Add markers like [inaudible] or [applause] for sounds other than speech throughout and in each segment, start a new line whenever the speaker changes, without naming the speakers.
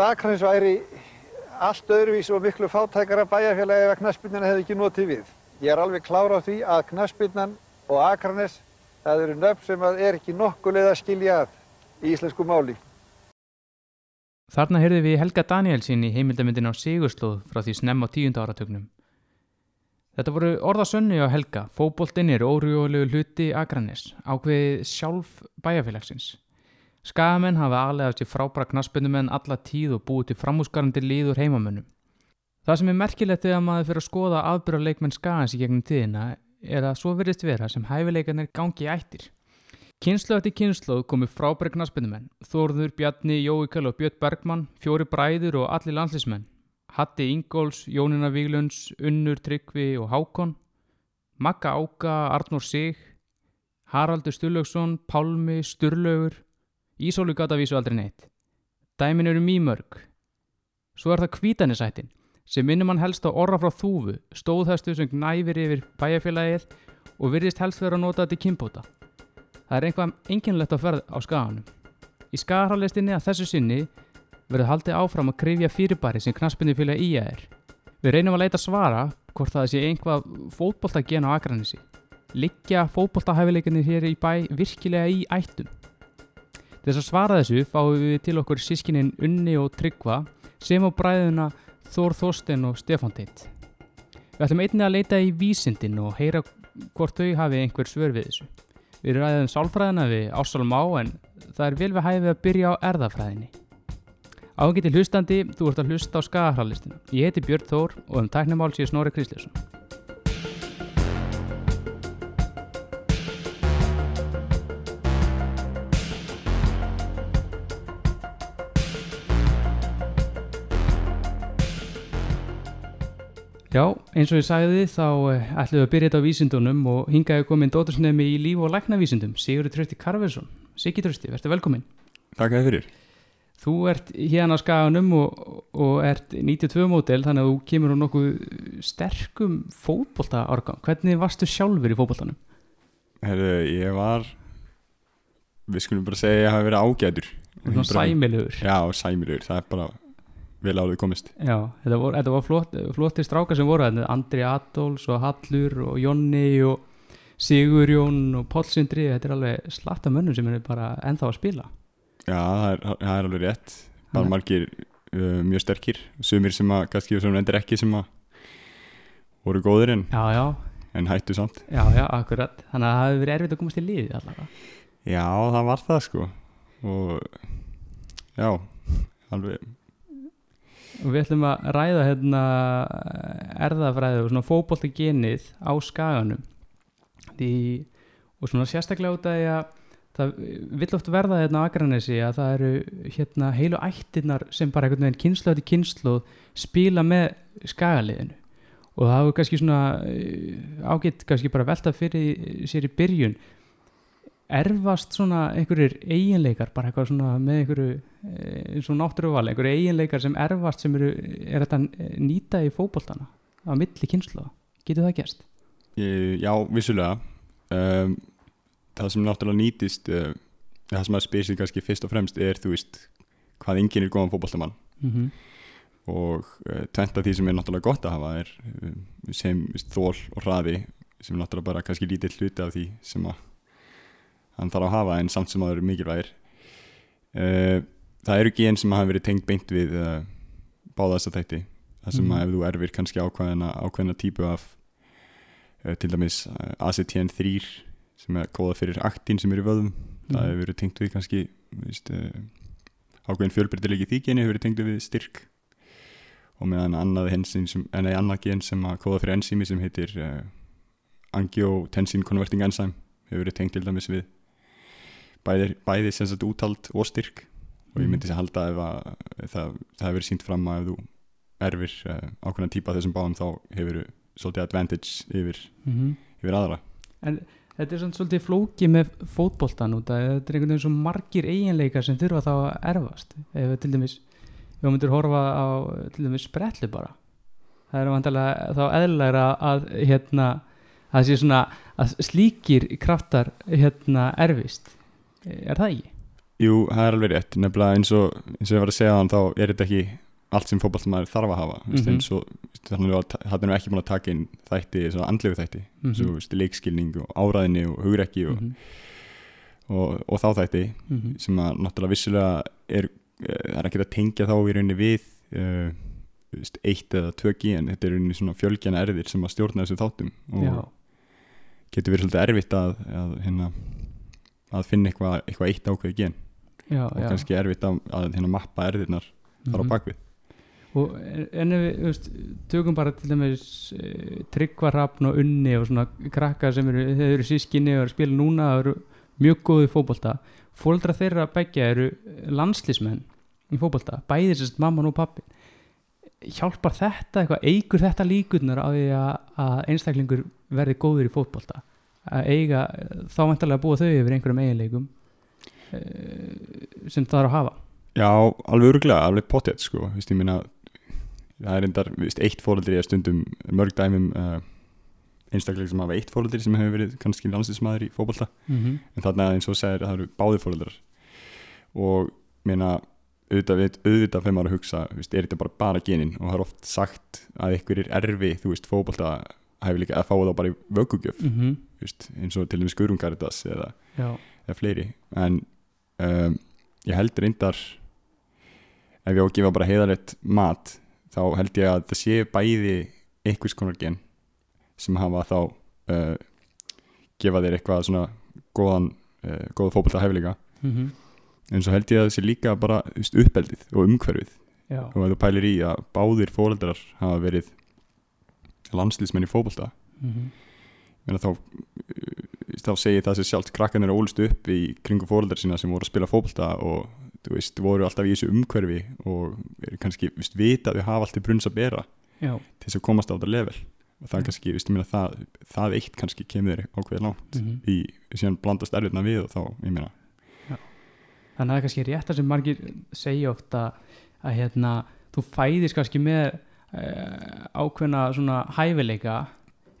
hvort Akranis væri allt öðruvís og miklu fátækara bæjarfélagi ef að knaspinnan hefði ekki notið við. Ég er alveg klár á því að knaspinnan og Akranes það eru nöfn sem er ekki nokkuð að skilja að í íslensku máli.
Þarna heyrði við Helga Danielsin í heimildamindin á Sigurslóð frá því snemm á tíunda áratögnum. Þetta voru orðasönnu á Helga, fóboltinn er órjólegu hluti Akranes, ákveðið sjálf bæjarfélagsins. Skagamenn hafa aðlegað sér frábæra knaspunumenn alla tíð og búið til framhúsgarandi líður heimamönnum. Það sem er merkilegt þegar maður fyrir að skoða aðbyrra leikmenn Skagans í gegnum tíðina er að svo verðist vera sem hæfileikarnir gangi í ættir. Kynslu eftir kynslu komu frábæri knaspunumenn, Þórður, Bjarni, Jóikal og Björn Bergmann, fjóri bræður og allir landslismenn, Hatti Ingóls, Jónina Víglunds, Unnur, Tryggvi og Hákon, Magga Áka, Arnór Sig, Haraldur Sturlaugsson, Pálmi, Sturlaugur, Ísólu gata vísu aldrei neitt. Dæmin eru mýmörg. Svo er það kvítanisættin sem minnum hann helst á orra frá þúfu, stóðhæstu sem gnæfir yfir bæjarfélagið og virðist helst vera að nota þetta í kynbóta. Það er einhvað enginlegt að ferð á skaganum. Í skagarhaldistinni að þessu sinni verður haldið áfram að krifja fyrirbæri sem knaspinni fylgja í að er. Við reynum að leita svara hvort það sé einhvað fótbolta gen á agranissi. Liggja fótboltahæfileikinni hér í bæ virkilega í ættum. Til þess að svara þessu fáum við til okkur sískininn Unni og Tryggva sem á bræðuna Þór Þorsten og Stefan Teitt. Við ætlum einnig að leita í vísindin og heyra hvort þau hafi einhver svör við þessu. Við ræðum sálfræðina við Ássalm á en það er vel við hæfið að byrja á erðafræðinni. Ágæti hlustandi, þú ert að hlusta á skagahrallistinu. Ég heiti Björn Þór og um tæknumál sé Snorri Krisljósson. Já, eins og ég sagði þá eh, ætlum við að byrja þetta á vísindunum og hingaði komin dótursnemi í líf- og læknavísindum, Sigurður Trösti Karversson. Siggi Trösti, verður velkomin.
Takk þið fyrir.
Þú ert hérna á skaganum og, og ert 92 mótel þannig að þú kemur á nokkuð sterkum fótbolta árgang. Hvernig varstu sjálfur í fótboltanum?
Herru, ég var, við skulum bara segja að ég hafi verið ágætur.
Sæmilugur.
Já, sæmilugur, það er bara vel árið komist.
Já, þetta var, þetta var flott, flottir strákar sem voru. Andri Adolfs og Hallur og Jonni og Sigurjón og Pálsindri. Þetta er alveg slatta mönnum sem er bara ennþá að spila.
Já, það er, það er alveg rétt. Bara
Þannig-
margir uh, mjög sterkir. Sumir sem að, kannski sem endur ekki sem að voru góðir en,
Já, já,
en hættu samt.
já, já, akkurat. Þannig að það hefði verið erfitt að komast í liðið allavega.
Já, það var það sko. Og já, alveg,
Og við ætlum að ræða hérna erðafræði og svona fótbolta genið á skaganum. Því, og svona sérstaklega út að það vill oft verða hérna á Akranesi að það eru hérna heilu ættirnar sem bara einhvern veginn kynslu eftir kynslu spila með skagaliðinu. Og það hefur kannski svona eh, ágætt kannski bara velta fyrir sér í byrjun erfast svona einhverjir eiginleikar bara eitthvað svona með einhverju eh, eins og náttúruval, einhverju eiginleikar sem erfast sem eru, er þetta nýta í fótboltana á milli kynslu getur það gerst?
já, vissulega. Um, það sem náttúrulega nýtist, uh, það sem að spyr sig kannski fyrst og fremst er, þú veist, hvað enginn er góðan fótboltamann.
Mm -hmm.
og uh, tvent af því sem er náttúrulega gott að hafa er uh, sem veist, þól og hraði sem náttúrulega bara kannski lítið hluti af því sem að hann þarf að hafa en samt sem að það eru mikilvægir. Uh, það eru gen sem hafa verið tengt beint við uh, báða þessa þætti. Það sem
Mhm.
að ef þú erfir kannski ákveðina, ákveðina típu af uh, til dæmis uh, ACTN3 sem er kóða fyrir aktin sem eru vöðum það hefur verið tengt við kannski uh, ákveðin fjölbreytileiki í því geni hefur verið tengt við styrk. Og meðan annað, sem, annað gen sem að kóða fyrir enzými sem heitir angiotensin converting enzyme hefur verið tengt til dæmis við bæði, bæði sem sagt úthald og styrk. Og ég
Mhm.
myndi sér halda ef að það, það hefur sínt fram að ef þú erfir uh, ákveðna típa þessum báðum þá hefur svolítið advantage yfir,
Mm
yfir aðra.
En þetta er svolítið flóki með fótboltan út að þetta er einhvern veginn svo margir eiginleikar sem þurfa þá að erfast. Ef til dæmis við myndir horfa á til dæmis spretlu bara það er vantilega þá eðlæra að hérna að sé svona að slíkir kraftar hérna erfist er það ekki?
jú, það er alveg rétt nefnilega eins og, eins og ég var að segja þann þá er þetta ekki allt sem fótballtamaður þarf að hafa mm
Mhm.
-hmm. eins og það er nú ekki búin að taka inn þætti, svona andlegu þætti
Mhm.
svo veist, leikskilning og áræðinni og hugrekki og,
Mhm.
og, og þá þætti
Mhm.
sem að náttúrulega vissulega er, eh, er ekki að tengja þá í rauninni við uh, veist, eitt eða tvö gen, þetta er rauninni svona fjölgjana erðir sem að stjórna þessu þáttum og
Já,
getur verið svolítið erfitt að, að, hérna, að finna eitthvað, eitthvað eitt ákveði gen.
Já,
og
já.
kannski erfitt að, að hérna, mappa erðirnar þar á
Mhm.
bakvið
og en ef við veist, tökum bara til dæmis e, tryggvarrafn og unni og svona krakka sem eru, þeir eru sískinni og eru að spila núna og eru mjög góði í fótbolta. Fóldra þeirra begja eru landslísmenn í fótbolta bæðir sérst mamman og pappi hjálpar þetta eitthvað, eigur þetta líkurnar á því að, að einstaklingur verði góður í fótbolta að eiga, þá vantarlega að búa þau yfir einhverjum eiginleikum e, sem það er að hafa.
Já, alveg örgulega, alveg pottet sko, veist, ég minna það er endar, veist, eitt fóreldri er stundum mörg dæmum uh, einstaklega sem hafa eitt fóreldri sem hefur verið kannski landslýsmaður í fótbolta.
Mm -hmm.
en þarna eins og segir það eru báði fóreldrar og minna auðvitað, auðvitað fyrir maður að hugsa veist, er þetta bara bara genin? Og það er oft sagt að ykkur er erfi, þú veist, fótbolta hæfi líka að fá það bara í vöggugjöf
Mm
veist, eins og til dæmis Guðrún Karitas eða, eða fleiri. En um, ég held reyndar ef ég á að gefa bara heiðalegt mat þá held ég að það sé bæði einhvers konar gen sem hafa þá uh, gefa þér eitthvað svona góðan, uh, góða fótbolta hæfileika
mm
en svo held ég að það sé líka bara uppeldið og umhverfið.
Já.
og þú pælir í að báðir fóreldrar hafa verið landslýsmenn í fótbolta.
Mm
Meina þá, uh, þá segir það sér sjálft krakkanir að ólust upp í kringum fóreldrar sína sem voru að spila fótbolta og þú veist, voru alltaf í þessu umhverfi og er kannski, veist, vita að þau hafa alltaf brunns að bera
já.
til þess að komast á þetta level. Og það
Já.
er kannski, veist, ég meina það, það eitt kannski kemur ákveðið langt
Mm
í, síðan blandast erfiðna við og þá, ég meina.
Þannig að það er kannski rétt að sem margir segja ofta að hérna, þú fæðist kannski með ákveðna svona hæfileika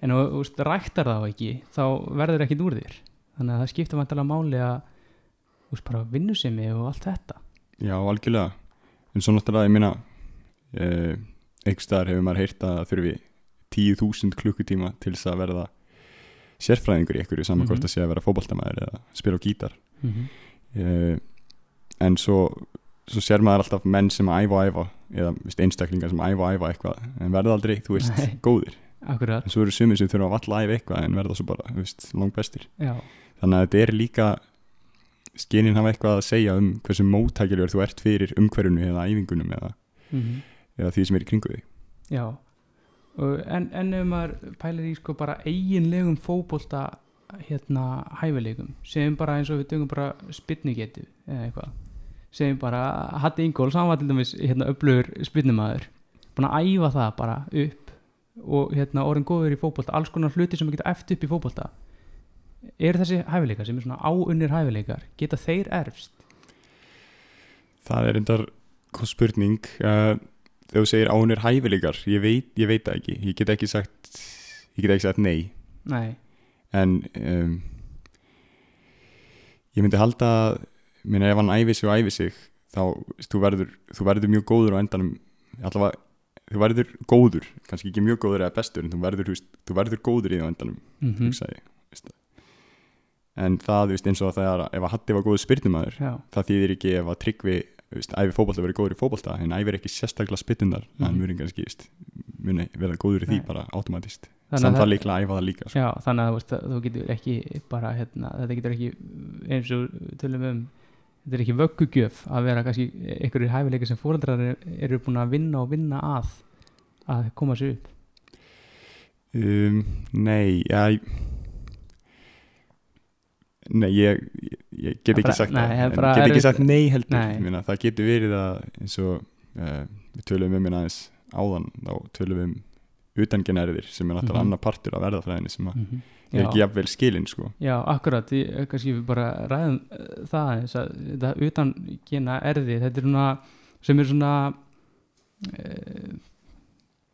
en þú veist, ræktar þá ekki þá verður ekkit úr þér. Þannig að það skipta vantilega máli að þú veist, bara vinnusemi og allt þetta.
Já, algjörlega. En svo náttúrulega, ég meina uh, einhvers staðar hefur maður heyrt að það þurfi 10.000 klukkutíma til þess að verða sérfræðingur í einhverju saman hvort
Mhm.
að sé að vera fótboltamæður eða spila á gítar.
Mm -hmm.
uh, en svo svo sér maður alltaf menn sem að æfa og æfa eða veist, einstaklingar sem æfa og æfa eitthvað en verða aldrei, þú veist,
Nei.
góðir.
Akkurat,
en svo eru sumir sem þurfa að valla að æfa eitthvað en verða svo bara, þú veist, langt bestir.
Já,
þannig að þetta er líka skenin hafa eitthvað að segja um hversu móttækjulegur þú ert fyrir umhverfunu eða æfingunum eða,
mm
eða því sem er í kringu þig.
Já. En, en ef maður pælir í sko bara eiginlegum fótbolta hérna hæfileikum segjum bara eins og við dögum bara spynnugetu eða eitthvað segjum bara Hatti Ingóls, hann var til dæmis hérna öflugur spynnumæður búin að æfa það bara upp og hérna orðin góður í fótbolta alls konar hluti sem geta eftir upp í fótbolta. Eru þessi hæfileikar sem er svona áunnir hæfileikar geta þeir erfst?
Það er endar spurning. Uh, þegar þú segir ánir hæfileikar ég veit, ég veit ekki, ég get ekki sagt ég get ekki sagt nei.
Nei,
en um, ég myndi halda minna ef hann æfi sig og æfi sig þá þú verður, þú verður mjög góður á endanum allavega, þú verður góður kannski ekki mjög góður eða bestur en þú verður, þú þú verður góður í því á endanum
mm
hugsa ég veist. en það, veist, eins og það er ef að Hatti var góður spyrnumæður það þýðir ekki ef að Tryggvi æfi fótbolta verið góður í fótbolta en æfir ekki sérstaklega spytundar mm. -hmm. muni kannski, veist, muni verða góður í því
Nei.
bara automatist
Þannig
samt
að
það líklega æfa það líka sko.
Já, þannig að þú veist, þú getur ekki bara, hérna, þetta getur ekki eins og tölum um þetta er ekki vöggugjöf að vera kannski einhverjir hæfileika sem fóreldrar eru, búin að vinna og vinna að að koma sér upp
Um, nei, ég- Nei, ég, ég, get ekki sagt
nei,
en Get ekki sagt nei heldur
Nei.
Meina, Það getur verið að eins og uh, við tölum um hérna aðeins áðan þá tölum við um utangenæriðir sem er náttúrulega
Mhm.
annar partur af verðafræðinni sem að
-hmm.
Er ekki jafnvel skilin sko.
Já, akkurat, ég, kannski við bara ræðum uh, það eins að þetta utan gena erði, þetta er svona sem er svona uh,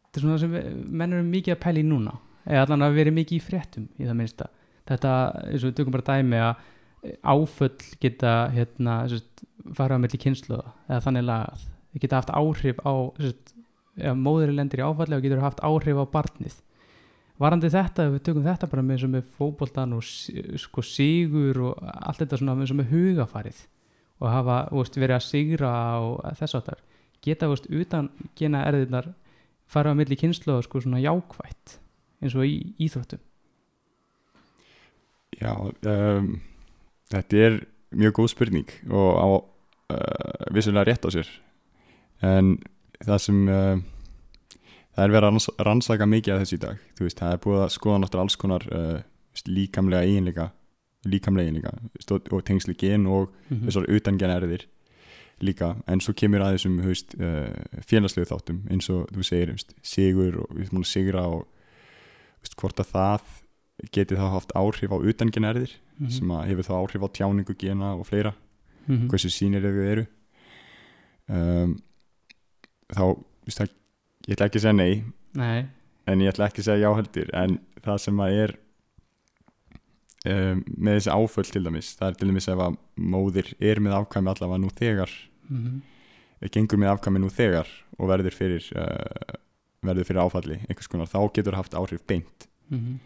þetta er svona sem menn eru mikið að pæla í núna. Eða allan að vera mikið í fréttum í það minnsta. Þetta, eins og við tökum bara dæmi að áföll geta hérna, sérst, fara á milli kynslu eða þannig lagað. Þau geta haft áhrif á sérst, ef móðurinn lendir í áfalli og getur haft áhrif á barnið varandi þetta, við tökum þetta bara með með fótboltan og sko sigur og allt þetta svona með með hugafarið og hafa veist, verið að sigra og þess að þar geta veist, utan gena erðirnar fara á milli kynslu og sko svona jákvætt eins og í íþróttum?
Já, um, þetta er mjög góð spurning og á uh, vissulega rétt á sér. En það sem uh, það er verið að ranns rannsaka mikið af þessu í dag þú veist, það er búið að skoða náttúrulega alls konar uh, líkamlega eiginleika líkamlega eiginleika og, tengsli gen og
mm
þessar utangena erðir líka, en svo kemur að þessum þú veist, uh, félagslegu þáttum eins og þú segir, þú veist, sigur og við múin að sigra og þú veist, hvort að það geti þá haft áhrif á utangena erðir
Mhm.
sem að hefur þá áhrif á tjáningu gena og fleira,
-hmm.
hversu sínir þau eru um, þá veist, það, ég ætla ekki að segja nei.
Nei,
en ég ætla ekki að segja já heldur. En það sem að er um, með þessi áföll til dæmis það er til dæmis ef að móðir er með afkvæmi allavega nú þegar
mm -hmm.
gengur með afkvæmi nú þegar og verður fyrir uh, verður fyrir áfalli einhvers konar, þá getur haft áhrif beint.
Mhm.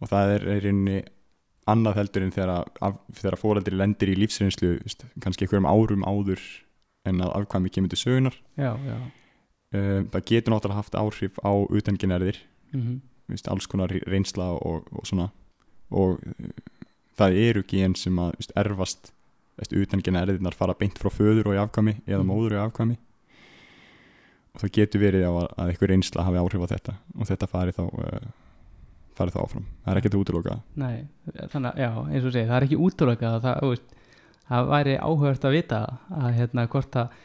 og það er rauninni annað heldur en þegar, af, þegar fóreldri lendir í lífsreynslu kannski einhverjum árum áður en að afkvæmi kemur til sögunar
já, já
uh, það getur náttúrulega haft áhrif á utanginærðir
mm
veist, alls konar reynsla og, og svona. Og uh, það eru gen sem að veist, erfast veist, utanginærðirnar fara beint frá föður og í afkvæmi eða
Mhm.
móður og í afkvæmi. Og það getur verið að, að einhver reynsla hafi áhrif á þetta og þetta fari þá uh, fari þá áfram, það er ekkert að útiloka það.
Nei, þannig að, já, eins og segi, það er ekki útlökað það, það væri áhugast að vita að hérna hvort að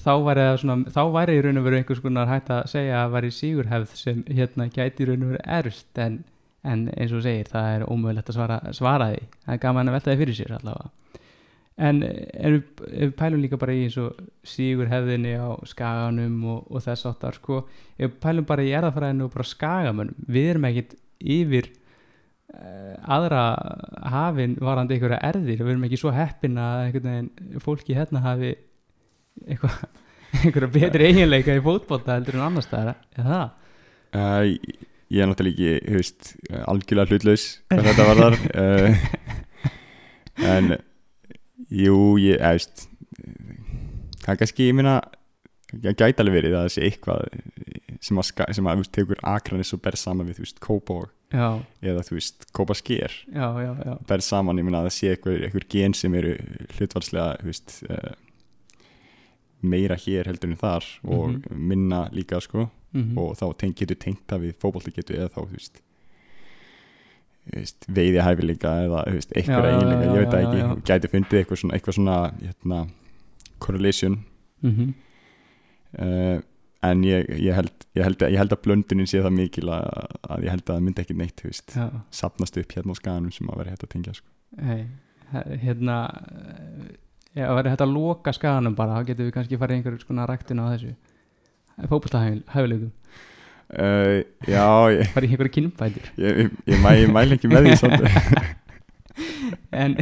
þá væri það svona, þá væri í raun og veru einhvers konar hægt að segja að væri sígurhefð sem hérna gæti í raun og veru erst en, en eins og segir, það er ómögulegt að svara, svara því, það er gaman að velta því fyrir sér allavega. En, við, við pælum líka bara í eins og sígurhefðinni á skaganum og, og þess áttar sko, við pælum bara í erðafræðinu og bara skagamönnum, við erum ekkit yfir uh, aðra hafin varandi einhverja erðir. Við erum ekki svo heppin að fólki hérna hafi [laughs] einhverja betri eiginleika í fótbolta heldur en annars staðar er það?
Uh, ég er náttúrulega ekki, veist, algjörlega hlutlaus hvað þetta var þar uh, [laughs] en jú, ég, eða, veist það er kannski, ég minna það gæti alveg verið að það sé eitthvað sem að, sem að veist, tekur akranis og ber saman við, þú veist,
Já,
eða þú veist, kópa sker
já, já, já.
Ber saman, ég minna að það sé eitthvað, eitthvað gen sem eru hlutvarslega, þú veist uh, meira hér heldur en þar og
Mhm.
minna líka, sko
mm
og þá teng, getur tengt það við fótbolti getur eða þá veist, veist veiði hæfileika eða veist, eitthvað
já,
eiginleika,
já,
ég veit
já,
ekki
já.
gæti fundið eitthvað svona, eitthvað svona hérna, correlation
-hmm.
uh, en ég, ég, held, ég, held að, ég held að blöndunin sé það mikil að, að ég held að það myndi ekki neitt sapnast upp hérna á skanum sem að vera hægt að tengja sko.
hei, hérna Já, það verður hægt að loka skaganum bara þá getum við kannski farið einhverjum skona ræktinu á þessu. Fótboltahæfileikum.
Uh, já, ég,
farið einhverju kynbætur
ég, ég, ég, mæ, ég mæl ekki með því samt. [laughs]
en,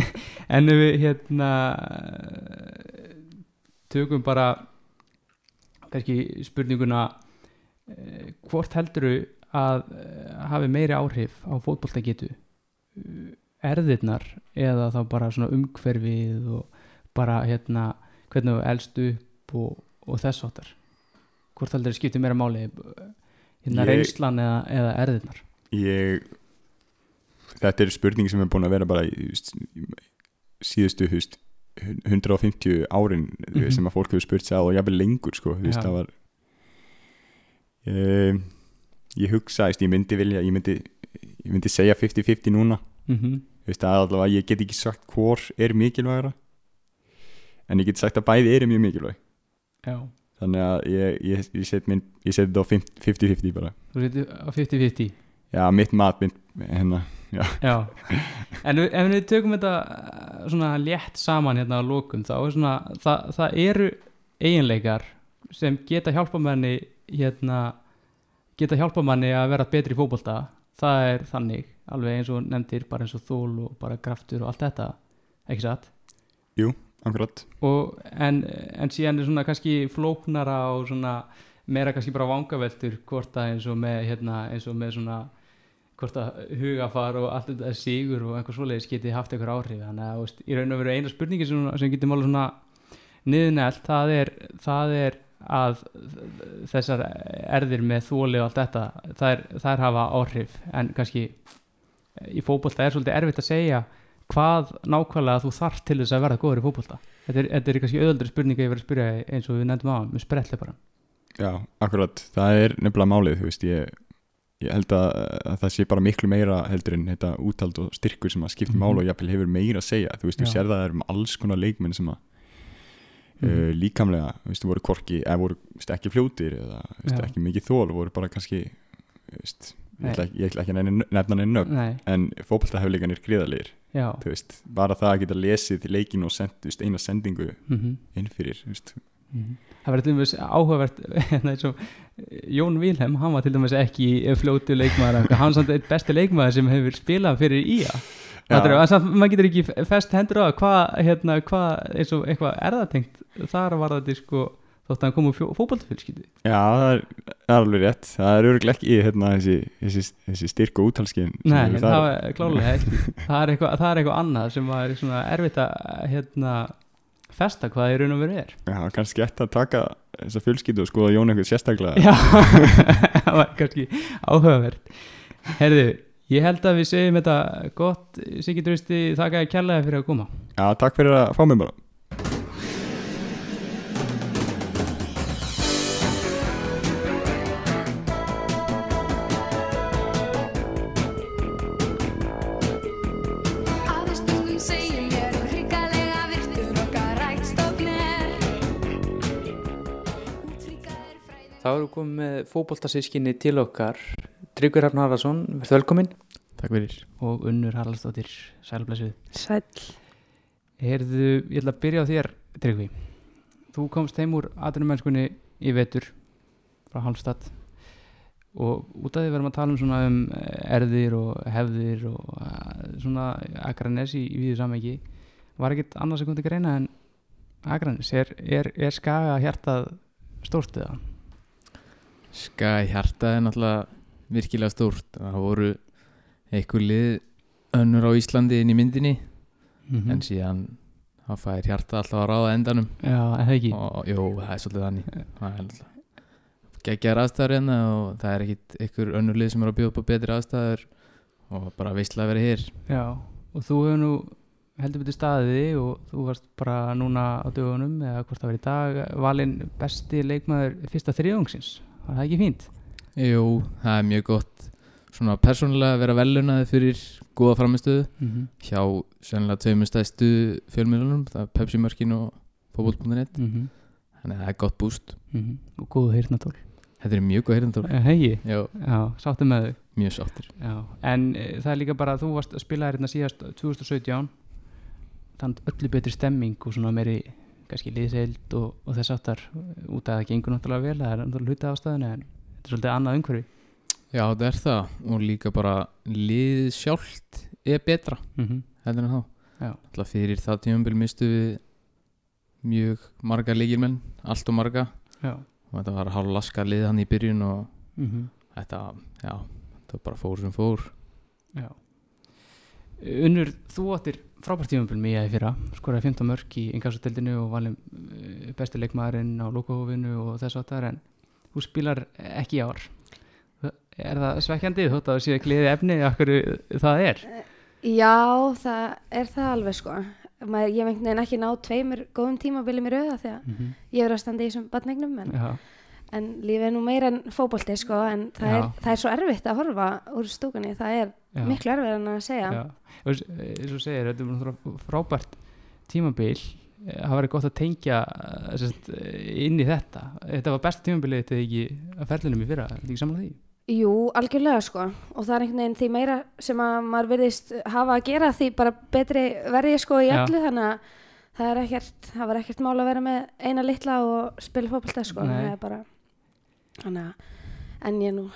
en ef við hérna tökum bara kannski spurninguna eh, hvort helduru að eh, hafi meiri áhrif á fótboltagetu erðirnar eða þá bara svona umhverfið og bara hérna hvernig þú elst upp og, og þess áttar hvort heldur skiptir meira máli hérna
Ég-
reynslan eða, eða erðirnar
ég þetta er spurning sem er búin að vera bara í, síðustu veist, 150 árin mm
Mhm.
sem að fólk hefur spurt sig að og jafnvel lengur sko, þú veist,
Já.
það var ég, ég hugsa, þú veist, ég myndi vilja ég myndi, ég myndi segja 50-50 núna
mm -hmm.
þú veist, er allavega, ég get ekki sagt hvor er mikilvægara en ég get sagt að bæði eru mjög mikilvæg.
Já.
Þannig að ég, ég, ég set minn, ég set þetta á 50-50 bara.
Þú setur á 50-50
já, mitt mat, mitt, hérna
Já, en við, ef við tökum þetta eh, svona létt saman hérna á lókum þá er svona, það, það eru eiginleikar sem geta hjálpa manni hérna, geta hjálpa manni að vera betri í fótbolta. Það er þannig, alveg eins og nefndir bara eins og þól og bara kraftur og allt þetta. Ekki satt?
Akkurat
og, en, en síðan er svona kannski flóknara og svona meira kannski bara vangaveltur hvort að eins og með hérna, eins og með svona hvort að hugafar og allt þetta sigur og einhver svoleiðis geti haft einhver áhrif. Þannig að veist, í raun og veru eina spurningi sem, sem getur mála svona niðurnælt það er, það er að þessar erðir með þóli og allt þetta þær, þær hafa áhrif. En kannski í fótbolta er svolítið erfitt að segja hvað nákvæmlega þú þarf til þess að verða góður í fótbolta? Þetta er, þetta er kannski auðvöldri spurninga ég verið að spyrja eins og við nefndum á með spretli bara.
Já, akkurat, það er nefnilega málið þú veist, ég, ég held að, að það sé bara miklu meira heldur en þetta útald og styrkur sem að skipta
Mhm.
mála og jafnvel hefur meira að segja, þú veist, þú sér það er um alls konar leikmenn sem að
Mhm.
uh, líkamlega, þú veist, voru korki eða voru þú veist, ekki fljótir eða þú veist, ekki mikið þól, voru bara kannski þú veist, ég ætla, ekki- að nefna nefna
Nei,
en fótboltahefleikanir gríðalegir,
já
þú veist, bara það að geta lesið leikin og send, veist, eina sendingu
mm
inn fyrir, þú veist,
það verður til dæmis áhugavert [laughs] hérna eins og Jón Vilhelm hann var til dæmis ekki fljótu leikmaður eða eitthvað. hann er eitt besti leikmaður sem hefur spilað fyrir samt, maður getur ekki fest hendur á það, hvað hérna, hva, og eitthvað erðatengt þar var þetta sko þótt að hann kom úr fótballtafélskyldu
Já, það er, það er alveg rétt. Það er öruglega ekki hérna, þessi, þessi, þessi styrk og útalskinn sem
Nei, það
þar.
var klálega ekki. Það er eitthvað, það er eitthvað annað sem svona erfitt að hérna, festa hvað í raun og veru er.
Já, kannski eftir að taka þessa fjölskyldu og skoða Jón eitthvað sérstaklega.
Já, [laughs] það var kannski áhugavert. Herðu, ég held að við segjum þetta gott. Siggi Drausti, þakka að kjallaði fyrir að koma.
Já, takk fyrir að fá mig bara
með fótboltasískinni til okkar Tryggvi Hrafn Haraldsson, verð velkomin
Takk fyrir.
Og Unnur Haraldsdóttir, sælblessuð
Sæll.
Herðu, ég ætla að byrja á þér, Tryggvi. Þú komst heim úr atvinnumennskunni í vetur frá Halmstad og út af því verðum að tala um svona um eh, erðir og hefðir og eh, svona Akranes í, í viðu samhengi. Var ekkert annars að koma til greina en Akranes, er, er, er skaga hjartað stórt eða?
Skæ hjarta er náttúrulega virkilega stórt. Það voru einhver lið önnur á Íslandi inn í myndinni
Mm
en síðan það fær hjarta alltaf að ráða endanum.
Já, en það ekki?
Og jú, það er svolítið þannig. Það er náttúrulega geggjar aðstæður hérna og það er ekkit einhver önnur lið sem er að bjóða upp á betri aðstæður og bara veistlega að vera hér.
Já, og þú hefur nú heldur betur staðið þig og þú varst bara núna á dögunum eða hvort það var í dag valinn besti leikmaður fyrsta þriðungsins var það ekki fínt?
Jú, það er mjög gott svona persónulega að vera velunaði fyrir góða framistöðu
Mm -hmm.
hjá sennilega tveimur stæstu fjölmiðlunum, það er Pepsi Mörkin og fótboll.net,
Mm
þannig að það er gott búst.
Og góðu heyrnatól
þetta er mjög góð heyrðandól
Hegi,
já,
já, sáttu með þau
mjög sáttir
já. En e, það er líka bara að þú varst að spila hérna síðast 2017 þannig öllu betri stemming og svona meiri kannski liðseild og, og þess áttar út að það gengur náttúrulega vel það er náttúrulega hluti ástæðinu en þetta er svolítið annað umhverfi.
Já, það er það og líka bara lið sjálft er betra
mm -hmm.
heldur en þá. Alltaf fyrir það tímumbil mistu við mjög marga leikilmenn allt og marga.
Já.
Og þetta var hálf laska lið hann í byrjun og
mm
þetta, já, þetta bara fór sem fór.
Já. Unnur, þú áttir frábært tímumbil með í fyrra, skoraði 15 mörk í yngarsutildinu og valin uh, besti leikmaðurinn á lokahófinu og þess áttar en þú spilar ekki í ár Er það svekkjandi þótt að það sé gleði efni okkur það er?
Já, það er það alveg sko. Maður, ég veit nefn ekki ná tveimur góðum tímabilum í rauða að
Mm
ég er að standa í þessum badnegnum en,
Já,
en lífið er nú meira en fótbolti sko en það er, það er svo erfitt að horfa úr stúkunni, það er
já,
miklu erfið en að segja.
eins og segir, þetta er frábært tímabil. Eh, það var gott að tengja eh, sem sagt, inn í þetta. Þetta var besta tímabilið þetta ekki að ferlinum í fyrra, þetta ekki saman því?
Jú, algjörlega sko. Og það er einhvern veginn því meira sem að maður virðist hafa að gera því bara betri verði sko í öllu. Þannig að það er ekkert, það var ekkert mál að vera með eina litla og spila fótbolta sko.
Nei.
það er bara þannig að, en ég er nú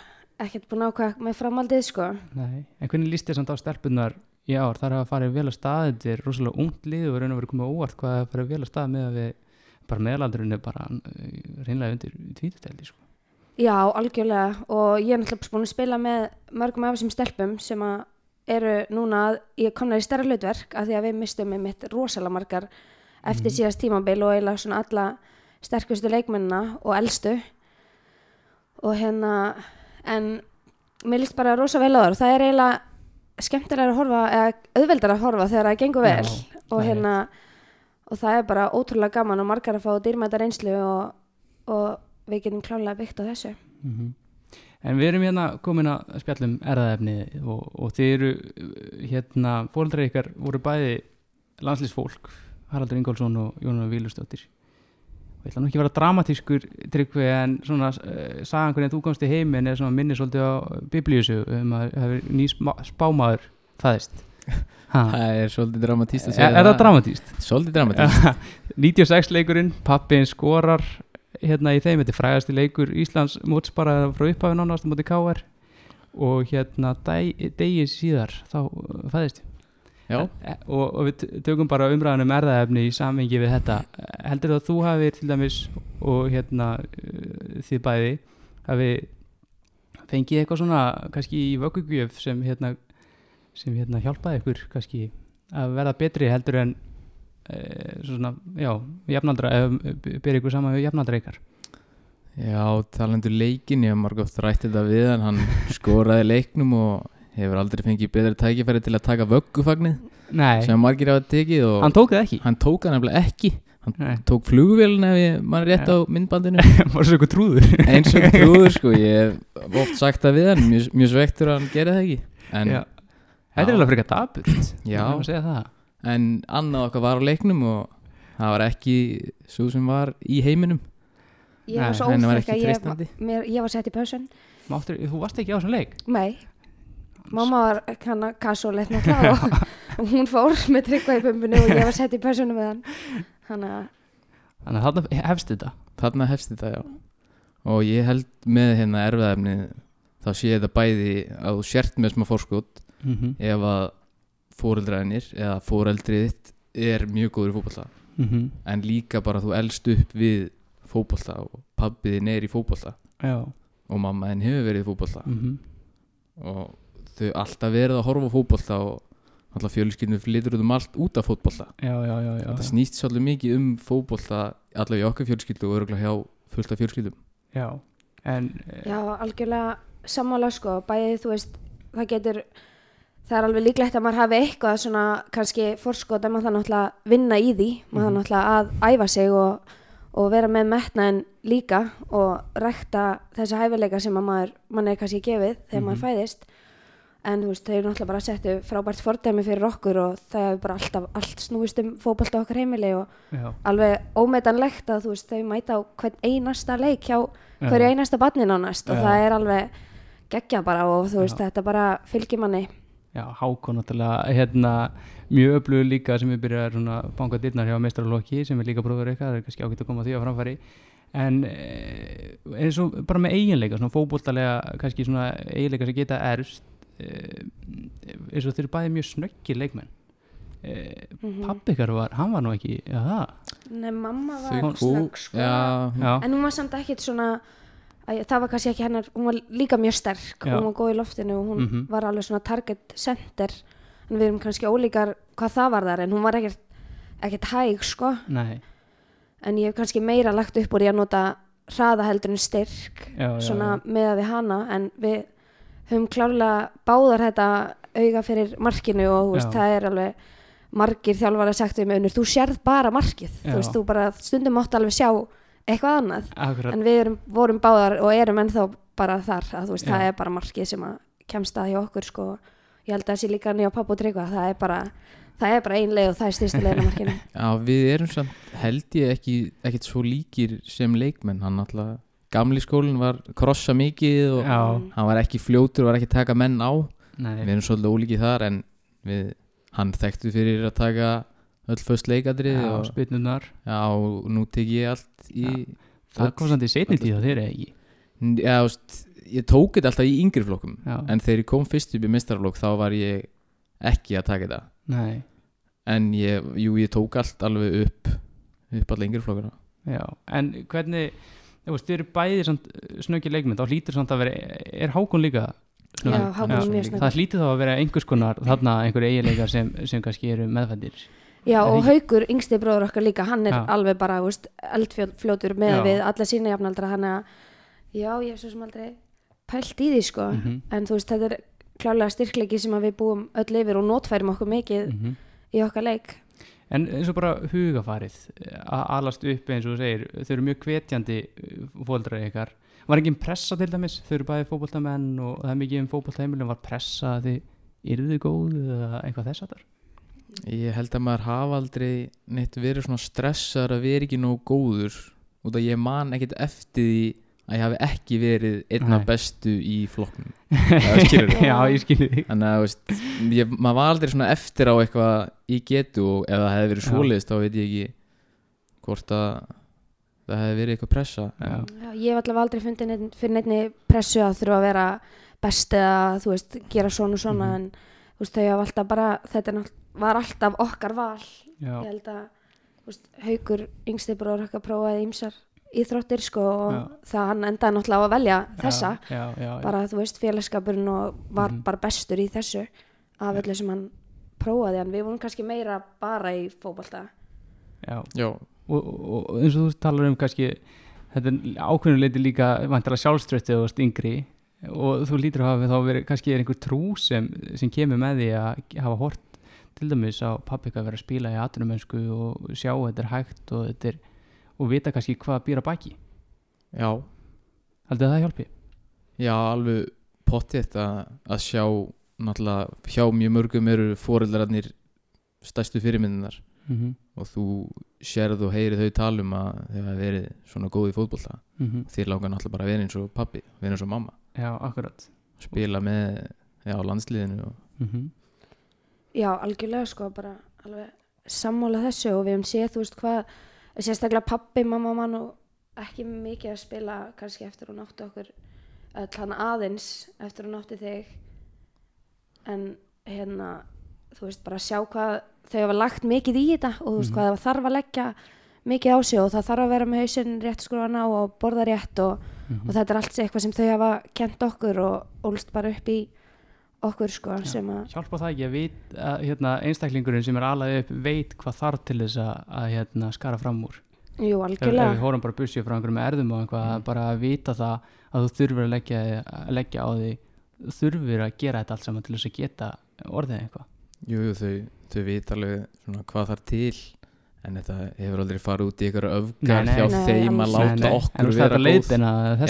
ekkert búin að ákvæða með framaldið sko.
Nei, en hvernig líst þér samt á stelpunar í ár? Þar hafa farið vel að stað þetta er rosalega ungt lið og raun og verið komið á óvart hvað hafa farið vel að stað með að við bara meðalaldurinn er bara uh, reynlega undir tvítutældi sko.
Já, algjörlega. Og ég er náttúrulega búin að spila með mörgum af þessum stelpum sem að eru núna að ég komna í stærra hlutverk af því að við mistum með mitt rosalega margar eftir síðast tímabil og eiginlega svona alla sterkustu leikmennina og elstu og hérna en mér líst bara rosa vel á það og það er eiginlega skemmtilega að horfa eða auðveldar að horfa þegar það gengur vel.
Já,
og hérna og það er bara ótrúlega gaman og margar að fá dýrmæta reynslu og, og við getum klálega byggt á þessu.
Mm En við erum hérna komin að spjallum erðaefni og, og þið eru hérna, fóldrar ykkar voru bæði landslýsfólk Haraldur Ingólfsson og Jónar Vílustóttir ég ætla nú ekki að vera dramatískur tryggvi en svona uh, sagan hvernig þú komst í heiminn er svona minni svolítið á biblíusu um að það er ný spámaður fæðist Ha, [laughs]
Það er svolítið dramatíst að
er,
segja
er það dramatíst?
Svolítið dramatíst
96 [laughs] leikurinn, pappin skorar hérna í þeim, þetta er frægasti leikur Íslands móts bara frá upphafi nánast á móti KR og hérna deg, degi síðar þá uh, fæðist ég.
Já,
E- og, og við tökum bara umræðan um erðaefni í samengi við þetta. Heldur þú að þú hafi til dæmis og hérna uh, þið bæði hafi fengið eitthvað svona kannski í vöggugjöf sem hérna sem hérna hjálpaði ykkur kannski að verða betri heldur en e, svona, já, jafnaldra eða byrja ykkur saman við jafnaldra ykkar?
Já talandur leikin Ég hef margótt rætt þetta við hann. Hann skoraði leiknum og hefur aldrei fengið betri tækifæri til að taka vöggufagnið
Nei,
sem margir hafa tekið og
hann tók það ekki.
Hann tók það nefnilega ekki.
Nei,
tók flugvélina ef ég mann rétt
Já.
á myndbandinu. [laughs]
Var svo ykkur trúður?
Eins og trúður sko. Ég hef oft sagt það við hann. Mjög, mjög svektur að hann gerði það ekki. En,
Já. Þetta er alveg frekar að það.
En annað okkar var á leiknum og það var ekki svo sem var í heiminum.
Ég
Nei,
var svo
henni var
óþekk
ekki
að ég, ég var sett í
Máttur, Þú varst ekki á þessum leik?
Nei, mamma var hann að kassolett náttúrulega og, [laughs] og hún fór með bumbinu og ég var sett í pössunum með hann. Þannig að
Þannig að þarna hefst þetta?
Þarna hefst þetta já. Og ég held með hérna erfiðafni þá sé þetta bæði að þú sért með smá fórskot
mm -hmm.
ef að fóreldræðinir eða fóreldrið þitt er mjög góður í fótbolta.
Mm
en líka bara þú elst upp við fótbolta og pabbiðin er í fótbolta.
Já.
Og mamma henn hefur verið í fótbolta.
Mm
og þau alltaf verið að horfa á fótbolta og alltaf fjölskyldinu flytur um allt út af fótbolta.
Já, já, já, já,
þetta snýst svolítið mikið um fótbolta allavega í okkar fjölskyldu og örgulega hjá fullt af fjölskyldum.
Já. En eh,
já, algjörlega sammála sko, bæði þú veist það getur, það er alveg líklegt að maður hafi eitthvað svona kannski fórskot en maður það náttúrulega vinna í því. Maður það
Mhm.
náttúrulega að æfa sig og, og vera með metnaðin líka og rækta þessi hæfileika sem að maður, mann er kannski gefið þegar maður fæðist en þú veist, þau eru náttúrulega bara settu frábært fordæmi fyrir okkur og það hefur bara alltaf allt snúist um fótbolta okkar heimili og
já,
alveg ómetanlegt að þú veist, þau mæta á hvern einasta leik hjá hverju einasta barni nánast og
Já.
það er alveg geggja bara og þú veist,
Já.
þetta bara fylgir manni
já, Hákon náttúrulega hérna, mjög öflugur líka sem er byrjað svona banka dyrnar hjá mestrarlokki sem er líka bróður ykkar, það er kannski ágætt að koma því á framfæri en eh, eins og bara með eiginleika, svona fótboltalega kannski svona eiginleika sem geta erfst eins og þeir eru bæði mjög snöggir leikmenn. Eh,
mm
pappi ykkar var, hann var nú ekki það,
Nei, mamma var snögg sko.
já,
já,
en hún var samt ekkit svona að, það var kannski ekki hennar, hún var líka mjög sterk.
Já.
hún var góð í loftinu og hún
Mhm.
var alveg svona target center. En við erum kannski ólíkar hvað það var þar en hún var ekkert, ekkert hæg sko.
Nei.
En ég hef kannski meira lagt upp úr í að nota hraða heldur en styrk
já, já,
svona
já.
með að við hana en við höfum klárlega báðar þetta auga fyrir markinu og þú veist, það er alveg margir þjálfara sagt við með unnur, þú sérð bara markið. Þú veist, þú bara stundum mátt alveg sjá eitthvað annað,
Akkurat,
en við erum, vorum báðar og erum ennþá bara þar að þú veist, það er bara markið sem að kemst að hjá okkur sko, ég held að það sé líka nýja pappa og tryggva, það er bara það er bara ein leið og það er á markinu. [laughs]
Já, við erum samt held ég ekki ekkert svo líkir sem leikmenn. Hann alltaf, gamli skólinn var krossa mikið og
já,
hann var ekki fljótur, var ekki að taka menn á.
Nei.
Við erum svolítið ólíkið þar en við, hann þekktu fyrir að taka öll föst leikadrið
já,
og
spynunar
já, og nú tek ég allt í
það kom samt í setni tíð að þeir eru ekki?
Já, veist, ég tók þetta alltaf í yngri flokkum.
Já,
en þegar ég kom fyrst upp í mistarflokk þá var ég ekki að taka þetta.
Nei,
en ég, jú, ég tók allt alveg upp upp allir yngri flokkuna
já, en hvernig veist, þið eru bæði snöggir leikmynd þá hlýtur samt að vera, er Hákon líka
Já,
snöggur?
Hákon er mjög
það
snöggur.
hlýtur þá að vera einhvers konar þarna einhverju eiginleikar sem, sem kannski eru meðfættir
Já,
Er
og Haukur, yngsti bróður okkar líka, hann er
Já.
alveg bara, veist, eldfljótur með
Já.
við alla sína jafnaldra, hann að, já, ég hef svo sem aldrei pælt í því, sko,
Mhm.
en þú veist, þetta er klálega styrklegi sem við búum öll yfir og notfærum okkur mikið
Mhm.
í okkar leik.
En eins og bara hugafarið að alast upp eins og þú segir þau eru mjög hvetjandi fóldrar ykkar. Var engin pressa til dæmis? Þau eru bæði fótboltamenn og það er mikið um fótboltaheimilum var pressa að þið yrðu góð eða eitthvað þess að þar
Ég held að maður hafa aldrei neitt verið svona stressar að vera ekki nógu góður. Út að ég man ekkert eftir því að ég hafi ekki verið einn af
Nei.
bestu í flokknum [laughs] skilur
Já, ég skilji þig
Þannig að veist, ég, maður var aldrei svona eftir á eitthvað í getu og ef það hefði verið svoleiðist þá veit ég ekki hvort að það hefði verið eitthvað pressa
Já.
Já, ég hef allavega aldrei fundið neinn, fyrir neinni pressu að þurfa að vera best eða, þú veist, gera svona og svona,
Mhm.
en þú veist, þau hafa alltaf bara, þetta nátt- var alltaf okkar val.
Já,
Ég held að, þú veist, Haukur, yngsti bróður okkar prófaði ýmsar íþróttir, sko, og
Já.
það hann endaði náttúrulega á að velja þessa.
já, já, já,
bara þú veist félagskapurinn og var
Mhm.
bara bestur í þessu af öllu sem hann prófaði en við vorum kannski meira bara í fótbolta
já.
Já,
Og, og, og eins og þú talar um kannski þetta er ákveðnuleiti líka vantilega sjálfströtti og yngri og þú lítur að hafa þá verið kannski er einhver trú sem, sem kemur með því að hafa hort til dæmis á pappika að vera að spila í atvinnumönsku og sjá að þetta er hægt og, þetta er, og vita kannski hvað býr að baki.
Já,
haldið að það hjálpi?
já alveg pottið að, að sjá náttúrulega hjá mjög mörgum eru foreldrarnir stærstu fyrirmyndinar
Mm -hmm.
og þú sérð og heyri þau talum að þau hafa verið svona góð í fótbolta. Þér langar náttúrulega bara að vera eins og pappi vera eins og mamma,
Já, akkurat.
Spila með já, landsliðinu og
mm -hmm.
já algjörlega sko bara alveg sammála þessu og við hefum séð þú veist hvað sérstaklega pappi, mamma, mann og ekki mikið að spila kannski eftir hún átti okkur öll hann aðeins eftir hún átti þig. En hérna þú veist bara sjá hvað þau hafa lagt mikið í þetta og þú veist hvað það þarf að leggja mikið á sig og það þarf að vera með hausinn rétt skrúan á og borða rétt og, og þetta er allt eitthvað sem þau hafa kent okkur og ólst bara upp í okkur sko sem að
Hjálpa það ekki að, vit, að hérna, einstaklingurinn sem er alveg upp veit hvað þarf til þess að, að hérna, skara fram úr.
Jú
ef, ef
algjörlega
við hórum bara bussið frá einhverjum erðum og eitthvað, bara að vita það að þú þurfir að leggja, að leggja á því þurfir að gera þetta allt saman til þess að geta orðið eitthvað.
Jú, jú, þau, þau veit alveg svona hvað þarf til en þetta hefur aldrei farið út í ykkur öfgar
Nei, nei.
hjá
Nei,
þeim að láta
Nei, nei, en
okkur vera góð.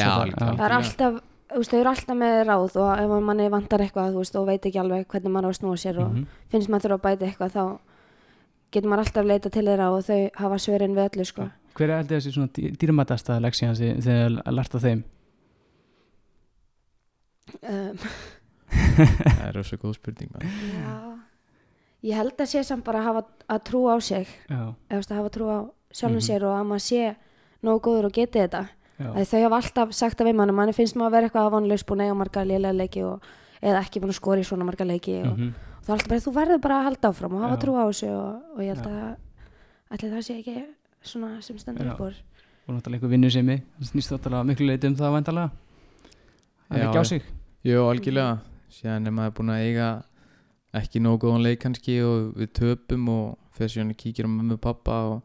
Já, algjörlega.
það er alltaf þau eru alltaf með ráð og ef manni vantar eitthvað þú veist, og veit ekki alveg hvernig maður á að snúa sér og
Mhm.
finnst maður þurfa að bæta eitthvað þá getur maður alltaf leita til þeirra og þau hafa svörin við öllu sko.
hver er alltaf þessi svona dý- dýrmætasta leksíðan sem þið hefur lært af þeim?
Um, [laughs]
það er rosa góð spurning
já. Ég held að sé samt bara að hafa að trú á sig.
Já,
eða að hafa trú á sjálfum
Mhm.
sér og að maður sé nógu góður og geti þetta þau hafa alltaf sagt að við mann manni finnst maður að vera eitthvað vonlaus búin að eiga marga lélega leiki og, eða ekki búin að skora í svona marga leiki og,
mhm.
og það er alltaf bara þú verður bara að halda áfram og hafa trú á þessu og, og ég held að allir það sé ekki svona sem stendur upp úr.
Og náttúrulega einhver vinnu sem ég snýst náttúrulega miklu leiti um það að
Já,
ekki á sig.
Jú, algjörlega. Síðan er maður búin að eiga ekki nógu góðan leik kannski og við töpum og fyrir síðan kíkir á mömmu og pappa og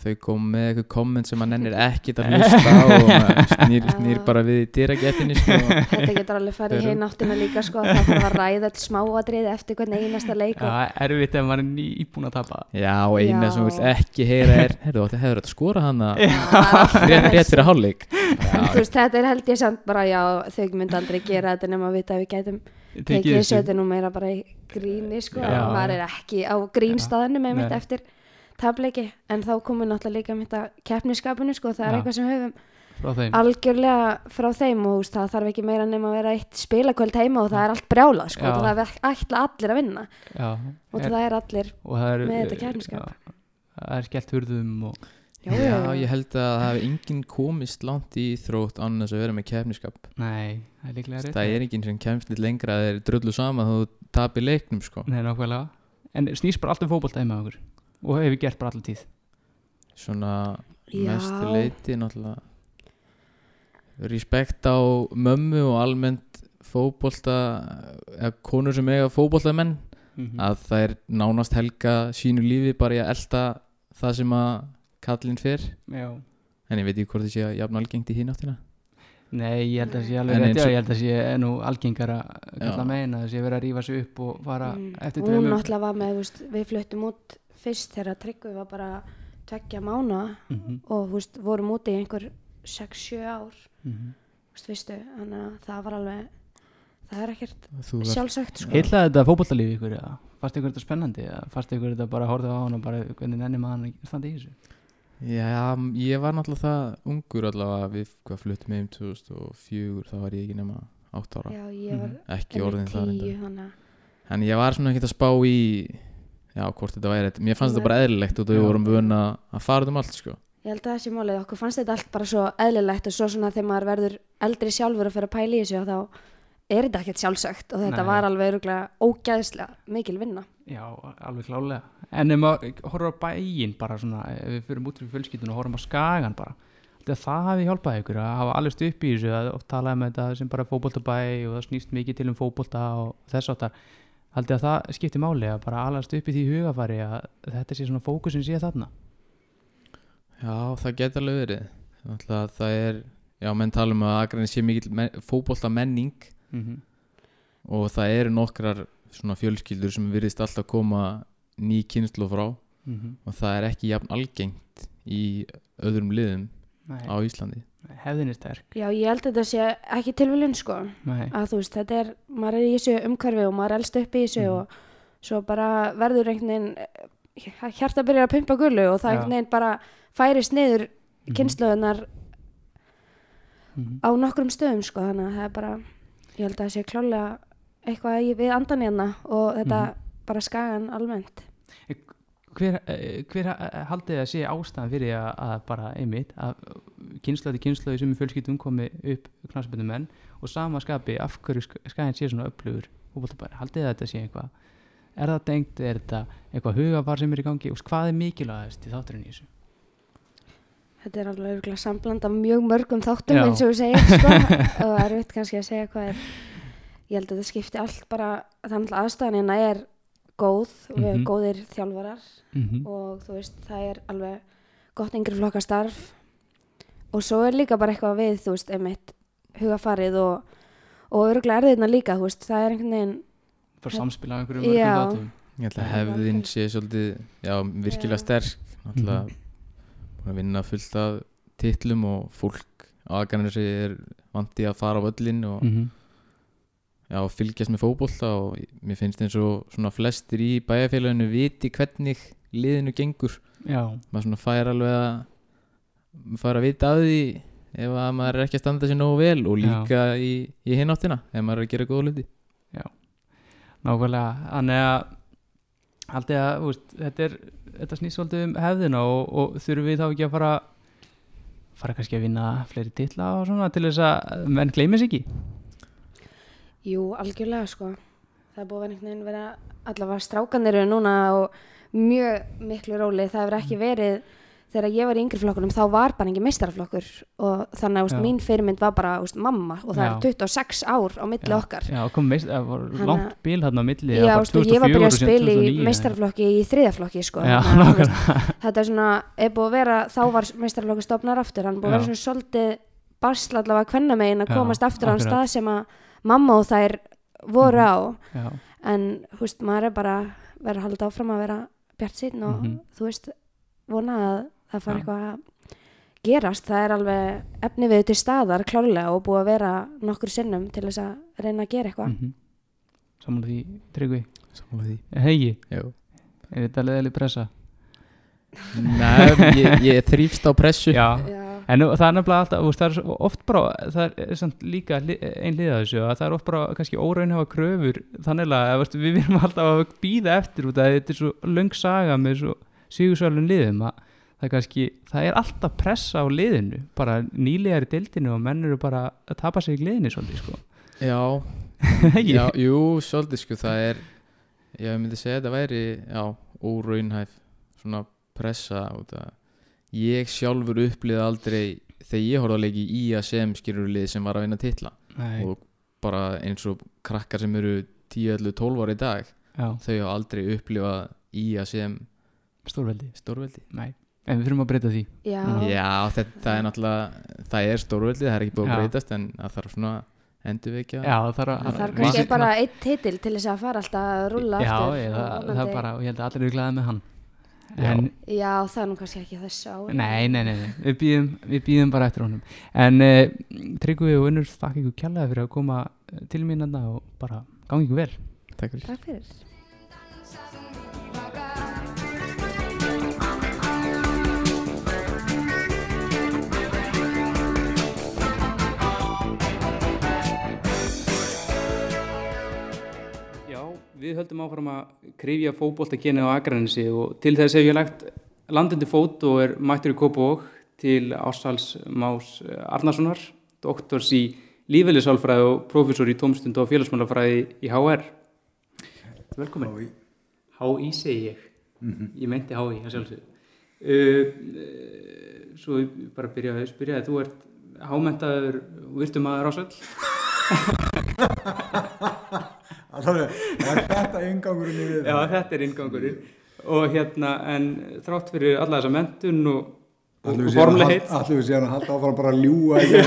þau kom með eitthvað komment sem maður nennir ekkit að hlusta á og [laughs] snýr, snýr bara við í dyragettinni sko.
þetta getur alveg farið hinn áttina líka sko, það þarf að ræða all smáadrið eftir hvern einasta leik og,
Já, erfitt ef maður er nýbúin að tapa.
Já, eina
Já.
sem vil ekki heyra er herru, þetta hefur þetta skora hana rétt, rétt fyrir hálfleik. [laughs]
Þú veist, þetta er held ég samt bara já, þau myndi aldrei gera þetta nema að vita að við gætum tekið þessu. þetta er nú meira bara í gríni sko, maður er ekki á grínstaðinu með mitt eftir tableiki, en þá komum náttúrulega líka mitt að keppniskapinu sko, það er
Já.
eitthvað sem við höfum
frá þeim.
algjörlega frá þeim og það þarf ekki meira nema að vera eitt spilakvöld heima og það er allt brjálað sko, það er ætla allir að vinna.
Já,
og
er,
það er allir
og það er
með þetta keppnisskap.
já, það er skellt hurðum og
Já,
Já, ég held að það hefði enginn komist langt í þrótt annars að vera með kefniskap
Nei, það er líklega rétt.
Það er enginn sem kemst litt lengra að þeir drullu sama þú tapir leiknum sko.
Nei, nákvæmlega. En snýst bara allt um fótbolta heima okkur Og hefur gert bara allir tíð.
Svona mestu leiti náttúrulega Respekt á mömmu og almennt fótbolta eða konur sem eiga fótboltamenn
mm
að það er nánast helga sínu lífi bara í að elta það sem að kallinn fer.
Já.
En ég veit ekki hvort þið sé að jafn algengt í hinn áttina.
Nei, ég held að það sé alveg rétt. ég held að það sé nú algengara kalla meina, það sé verið að rífa sig upp og fara
Mm.
eftir
Hún
draumum.
náttúrulega var með, veist, við fluttum út fyrst þegar Tryggvi var bara tveggja mánu
Mhm,
og þú veist, vorum úti í einhver 6-7 ár,
mhm.
þú veist, fyrstu, þannig að það var alveg, það er ekkert sjálfsagt, sko.
Heillaði þetta fótboltalífi ykkur eða? Fannst ykkur þetta spennandi eða fannst ykkur þetta bara að horfa á hann og bara hvernig nenni maður að standa í þessu?
Já, ég var náttúrulega það ungur allavega við hvað fluttum heim 2004 þá var ég ekki nema 8 ára
Já, ég var
ekki orðin það en ég var svona ekkert að spá í já, hvort þetta væri mér fannst þetta bara eðlilegt og við
Já.
vorum vöna að fara um allt sko
Ég held að það sé málið, okkur fannst þetta allt bara svo eðlilegt og svo svona þegar maður verður eldri sjálfur að fyrir að pæla í þessu og þá er þetta ekkert sjálfsagt og þetta
Nei.
var alveg örugglega ógæðslega mikil vinna.
Já, alveg klálega En ef maður horfum á bæinn bara svona ef við fyrir út fyrir fjölskyldun og horfum á skagan bara það hafi hjálpað ykkur að hafa alveg upp í þessu að talaði með þetta sem bara fótboltabæ og það snýst mikið til um fótbolta og þess áttar haldið að það skipti máli að bara alast upp í því hugafari að þetta sé svona fókusin sé þarna
já, það getur alveg verið Náttúrulega það er já, menn tala um að Akranis sé mikil men, fótbolta menning
mm -hmm.
og það eru nokkrar svona fjölskyldur sem virðist alltaf koma ný kynslu frá
Mhm.
og það er ekki jafn algengt í öðrum liðum á Íslandi
Hefðin er sterk
Já, ég held að þetta sé ekki tilviljun sko
Nei.
að þú veist, þetta er, maður er í þessu umhverfi og maður er elst upp í þessu
Mhm.
og svo bara verður einhvern veginn eh, hjarta byrjar að pumpa gullu og það
Já.
einhvern veginn bara færist niður
Mhm.
kynnslóðunar
Mhm.
á nokkrum stöðum sko þannig að það er bara, ég held að það sé klálega eitthvað við andan hérna og þetta
Mhm.
bara skagan almennt
Hver, eh, hver eh, haldið að sé ástæðan fyrir að, að bara einmitt að kynnslóði kynnslóði sem í fjölskyldum komi upp knásbundum menn og sama skapi af hverju sk- skaginn sé svona upplugur fótboltabæri, haldið að þetta sé eitthvað er það dengt, er þetta eitthvað hugafar sem er í gangi, og hvað er mikilvægast í þátturinn í þessu?
þetta er alveg örugglega sambland af mjög mörgum þáttum
Já.
eins og við segja sko [laughs] og það er vitt kannski að segja hvað er ég held að þetta skipti allt bara þannig að aðstæðan hérna er góð og við erum
Mhm.
góðir þjálfarar
Mm -hmm.
og þú veist, það er alveg gott yngri flokka starf og svo er líka bara eitthvað við, þú veist, einmitt hugafarið og, og örgulega erðirna líka, þú veist, það er einhvern veginn
Bara samspila
Já.
mörgum þáttum
Ég held að hefðin sé svolítið já, virkilega sterk náttúrulega
Mhm.
búin að vinna fullt af titlum og fólk á Aganesi er vandi að fara á völlin og
mm
já, fylgjast með fótbolta og mér finnst eins og svona flestir í bæjarfélaginu viti hvernig liðinu gengur.
Já,
maður svona fær alveg að fær að vita af því ef að maður er ekki að standa sér nógu vel og líka í, í hináttina ef maður er að gera góða hluti.
Nákvæmlega. Þannig að haldið að, veist, þetta er þetta snýst svolítið um hefðina og, og þurfum við þá ekki að fara fara kannski að vinna fleiri titla og svona til þess að menn gleymis ekki
Jú, algjörlega sko. Það er búið að einhvern veginn vera allavega strákanir eru núna og mjög miklu róli. Það hefur ekki verið þegar ég var í yngri flokkunum þá var bara engin meistaraflokkur og þannig að úst, mín fyrirmynd var bara úst, mamma og það
Já.
er 26 ár á milli
Já,
okkar.
Já, það var langt bíl hann á milli
Já, úst, ég var byrjað að
2004 og síðan
spila í
2009.
meistaraflokki í þriðaflokki sko.
Já,
að,
nákvæmlega [laughs]
þetta er svona, er búið að vera þá var meistaraflokki stopnar aftur, hann búið að vera svona svolítið basl allavega kvenna megin að komast aftur á hann stað sem að mamma og þær voru
Mhm.
á.
Já,
en þú veist, maður er bara verið að halda áfram að vera bjart sín og
Mhm.
þú veist, vona að það fara eitthvað að gerast, það er alveg efni við til staðar klárlega og búið að vera nokkur sinnum til þess að reyna að gera eitthvað.
Mm Samanlega því, Tryggvi?
Samanlega því.
Hegi,
Já.
er þetta leðileg pressa?
Nei, ég, ég þrýfst á pressu.
Já,
Já.
En það er nefnilega alltaf, veist, það er oft bara, það er líka li- ein hlið að þessu að það er oft bara kannski óraunhafa kröfur þannig að við erum alltaf að býða eftir út að þetta er svo löng saga með svo sigursvælun liðum að það er kannski, það er alltaf pressa á liðinu, bara nýlegar í dildinu og menn eru bara að tapa sig í liðinu svolítið sko.
Já, [laughs] já, jú, svolítið sko það er, já, ég myndi segja þetta væri já, óraunhæf svona pressa út að ég sjálfur upplýði aldrei þegar ég horfði að leiki í að sem skilur lið sem var að vinna titla.
Nei,
og bara eins og krakkar sem eru 10, 11, 12 ára í dag
já,
þau hafa aldrei upplifað í að sem
stórveldi.
stórveldi.
Nei, en við þurfum að breyta því.
Já,
Já, þetta er náttúrulega það er stórveldi, það er ekki búið að breytast en það þarf svona endurvekja.
Það þarf
það
að
þarf kannski bara einn titil til þess að fara alltaf að rulla
Já,
aftur
ég, það, það er bara, og ég held að allir eru glæðið með hann. En,
Já, það er nú kannski ekki þessu á
nei, nei, nei, nei, við býðum, við býðum bara eftir honum. En uh, Tryggvi og Unnur, þakka ykkur kjallaði fyrir að koma eh, til mín þarna og bara gangi ykkur vel.
Takk fyrir
við höldum áfram að krifja fótboltakenið á Akranesi og til þess hef ég lagt landandi fót og er mættur í Kópavók til Ársals Más Arnarssonar, doktors í lífeylisálfræði og prófessor í tómstund og félagsmálafræði í HR. Velkomin.
Hái.
HÍ segi ég. Ég meinti HÍ, það sjálfsög. Uh, uh, svo ég bara byrjaði að spyrja þig, þú ert hámentaður og virtum [laughs]
Alveg, er þetta yngangurinn í við?
Já, þetta er inngangurinn og hérna, en þrátt fyrir alla þessa mentun og, og, og
að- allir við séum að halda áfram bara að í þetta.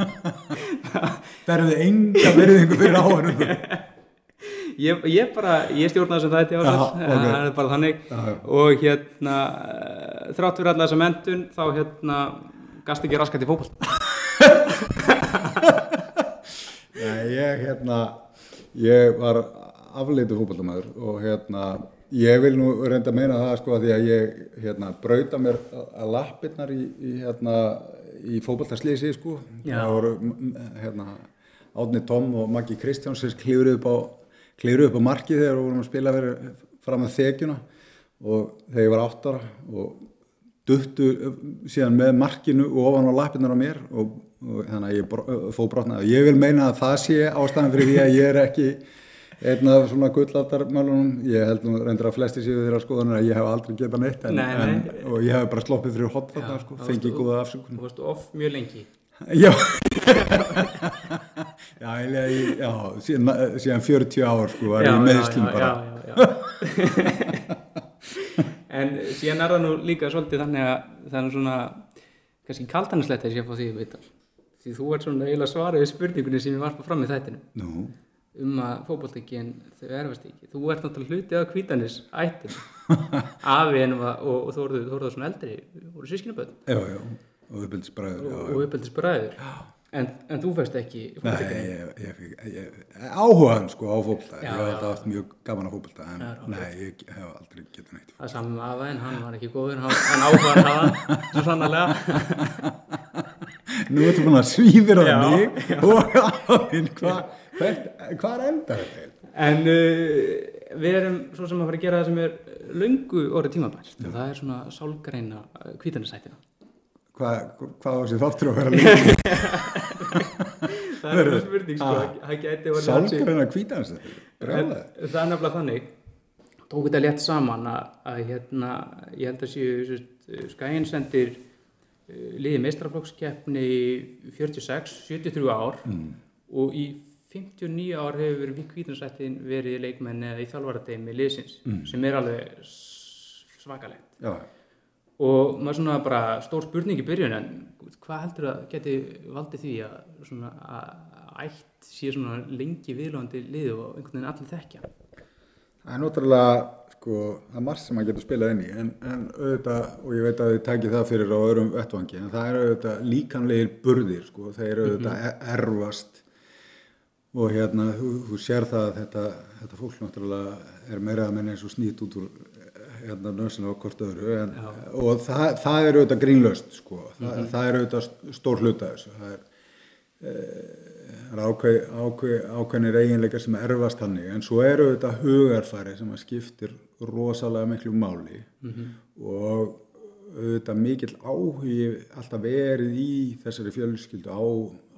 [laughs] Berðu enga virðingu fyrir áhörnum.
ég, ég bara, ég stjórna þessum þætti á
Já,
þess,
ok.
það er bara þannig
já.
og hérna þrátt fyrir alla þessa mentun þá hérna gast ekki raskat í fótboll [laughs]
Nei, ég hérna, ég var afleitu fótballamaður og hérna, ég vil nú reynda að meina það sko að því að ég hérna brauta mér að lappirnar í, í hérna, í fótballtarslýsi sko. Það voru hérna, Átni Tom og Maggi Kristjánsins klifruð upp á, klifruð upp á markið þegar við vorum að spila fyrir fram að þekjuna og þegar ég var áttara og duttu síðan með markinu og ofan á lappirnar á mér og, og þannig að ég fó brotnaði. Ég vil meina að það sé ástæðan fyrir því að ég er ekki einn af svona gullaldarmálunum. Ég held nú reyndir að flesti séu þeirra skoðanir að ég hef aldrei getað neitt en,
Nei, nei.
En, og ég hef bara sloppið fyrir hotvarnar sko, fengið góða afsökun.
Þú varst off mjög lengi [laughs]
Já, já, í- já síðan, síðan 40 ár sko var ég meðslum
já,
bara.
já, já, já. [laughs] en síðan er það nú líka svolítið þannig að það er svona kannski kaltanarslegt að ég sé fá því að vita því þú ert svona eiginlega svarið við spurningunni sem ég var fram í þættinu.
Nú,
um að fótboltækinn þau erfast ekki. Þú ert náttúrulega hluti af kvítanis ættin [laughs] afi en og, og, og þú voruð þú voruð svona eldri voru sískinaböld
já, já, og uppbyldisbræður,
en, en þú fæst ekki
ég, áhugaðan sko á
Já,
ég hef alltaf haft mjög gaman á fótbolta, en
Já,
nei, ég hef aldrei getað neitt.
það er saman með en hann var ekki góður hann, hann áhugaði hafa svo sannarlega [laughs]
Nú ertu búin að svífir á mig og áfinn, hvað hva endar þetta?
En uh, við erum svo sem að fara að gera það sem er löngu orðið tímabært og það er svona sálgreina kvítanisættina.
Hvað hva á sér þáttur að vera lengi? [laughs]
Það er svona spurning sko,
Ah. þetta?
En
Brjálæði.
Það er nefnilega þannig, tók þetta létt saman að, að hérna, ég held að séu uh, liði meistraflokkskeppni í 46, 73 ár. Og í 59 ár hefur verið kvítanisættin verið leikmenn eða í þjálfarateimi liðsins sem er alveg svakalegt.
Já,
og maður svona bara stór spurning í byrjun en hvað heldur að geti valdið því að svona að ætt sé svona lengi viðlóðandi lið og einhvern veginn allir þekkja
það er náttúrulega, sko, það er margt sem maður getur spilað inn í, en, en auðvitað, og ég veit að þið tækið það fyrir á öðrum vettvangi, en það er auðvitað líkanlegir burðir, sko, þeir eru auðvitað e- erfast. Og hérna, þú, þú sér það að þetta, þetta fólk náttúrulega er meira að menna eins og snýtt út úr hérna nössin á hvort öðru en, og það, það er auðvitað grínlaust sko, Þa, það er auðvitað stór hluta þessu. Það er, það er ákveð, ákveð, ákveðnir eiginleikar sem erfast þannig. En svo eru þetta hugarfæri sem skiptir rosalega miklu máli. Og auðvitað mikill áhugi alltaf verið í þessari fjölskyldu á,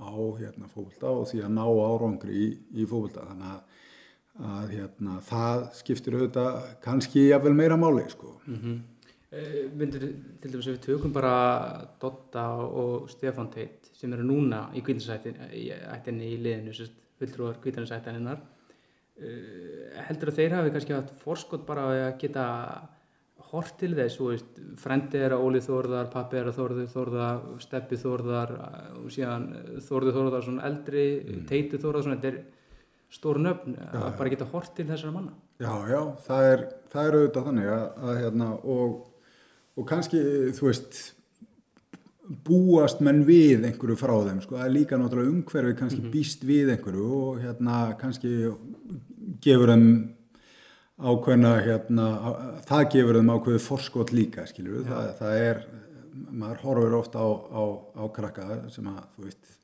á hérna, fókbalta og því að ná árangri í, í fókbalta þannig að, að hérna, það skiptir auðvitað kannski jafnvel meira máli sko.
Eh, Myndir til dæmis ef við tökum bara Dotta og Stefán Teit sem eru núna í kvítansættinni í liðinu, fulltrúar kvítansættinninnar heldur að þeir hafi kannski haft forskot bara að geta hort til þess, þú veist, frendi er að Óli Þórðar, pappi er að Þórður Þórðar, Steppi Þórðar og síðan Þórður Þórðar svona eldri, mm. Teiti Þórðar svona, þetta er stór nöfn að bara geta hort til þessara manna.
Já, já, það er, það er auðvitað þannig að, að hérna, og, og kannski, þú veist, búast menn við einhverju frá þeim, sko, það er líka náttúrulega umhverfi kannski býst við einhverju og hérna kannski gefur þeim ákveðna, hérna, það gefur þeim ákveðu forskot líka, skilur það, það er, maður horfir ofta á, á, á krakka sem að, þú veist,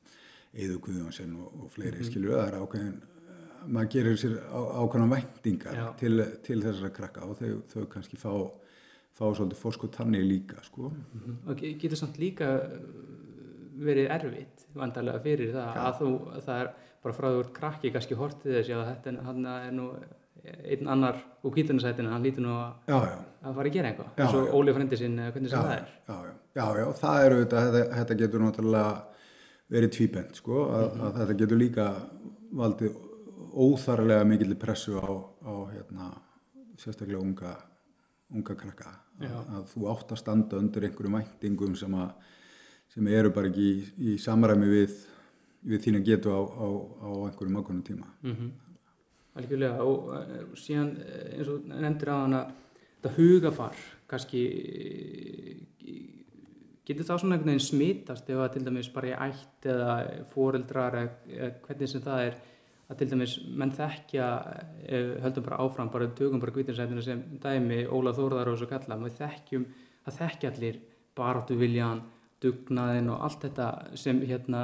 Eður Guðjónsson og, og fleiri, skilur það er ákveðin, maður gerir sér á, ákveðna væntingar
Já.
til, til þessara krakka og þau, þau kannski fá, fá svolítið forskot þannig líka, sko.
og ge- getur samt líka uh, verið erfitt vandarlega fyrir það að þú, að það er bara frá því úr krakki kannski hortið þess að þetta er- er nú einn annar úr kvítunarsætinu, hann lítur nú að,
Já, já.
að fara að gera eitthvað eins og. Óli frendi sinn, hvernig sem það er
já, já, já, já, það er auðvitað, þetta, þetta getur náttúrulega verið tvíbent, sko, að, að þetta getur líka valdið óþarlega mikill pressu á, á hérna, sérstaklega unga, unga krakka. Að, að þú átt að standa undir einhverjum væntingum sem, að, sem eru bara ekki í, í samræmi við, við þína getu á, á, á einhverjum ákveðnum tíma.
mm algjörlega og uh, síðan eh, eins og nefndir á hana þetta hugafar kannski eh, getur það svona einhvern veginn smitast ef að til dæmis bara í ætt eða foreldrar eða, eða hvernig sem það er að til dæmis menn þekkja höldum bara áfram, bara tökum bara kvítinsættina sem dæmi, Óla Þórðar og svo kalla við þekkjum, það þekkja allir baráttu viljan, dugnaðin og allt þetta sem hérna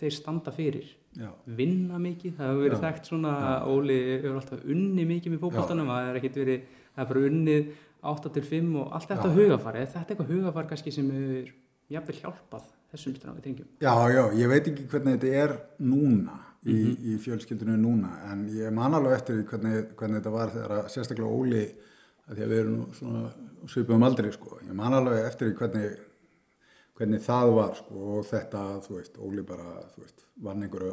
þeir standa fyrir.
Já,
vinna mikið, það hefur verið
Já.
þekkt svona að Óli hefur alltaf unni mikið með fótboltanum, það er ekkert verið það er bara unnið 8 til 5 og allt þetta
Já.
hugafari, er þetta eitthvað hugafari kannski sem hefur jafnvel hjálpað þessum stráði tengjum?
Já, já, ég veit ekki hvernig þetta er núna í, í fjölskyldunum núna. En ég man alveg eftir hvernig, hvernig þetta var þegar að sérstaklega Óli að því að við erum nú svona svipum aldrei sko, ég man alveg eftir hvernig hvernig það var sko og þetta, þú veist, Óli bara þú veist, vann einhverju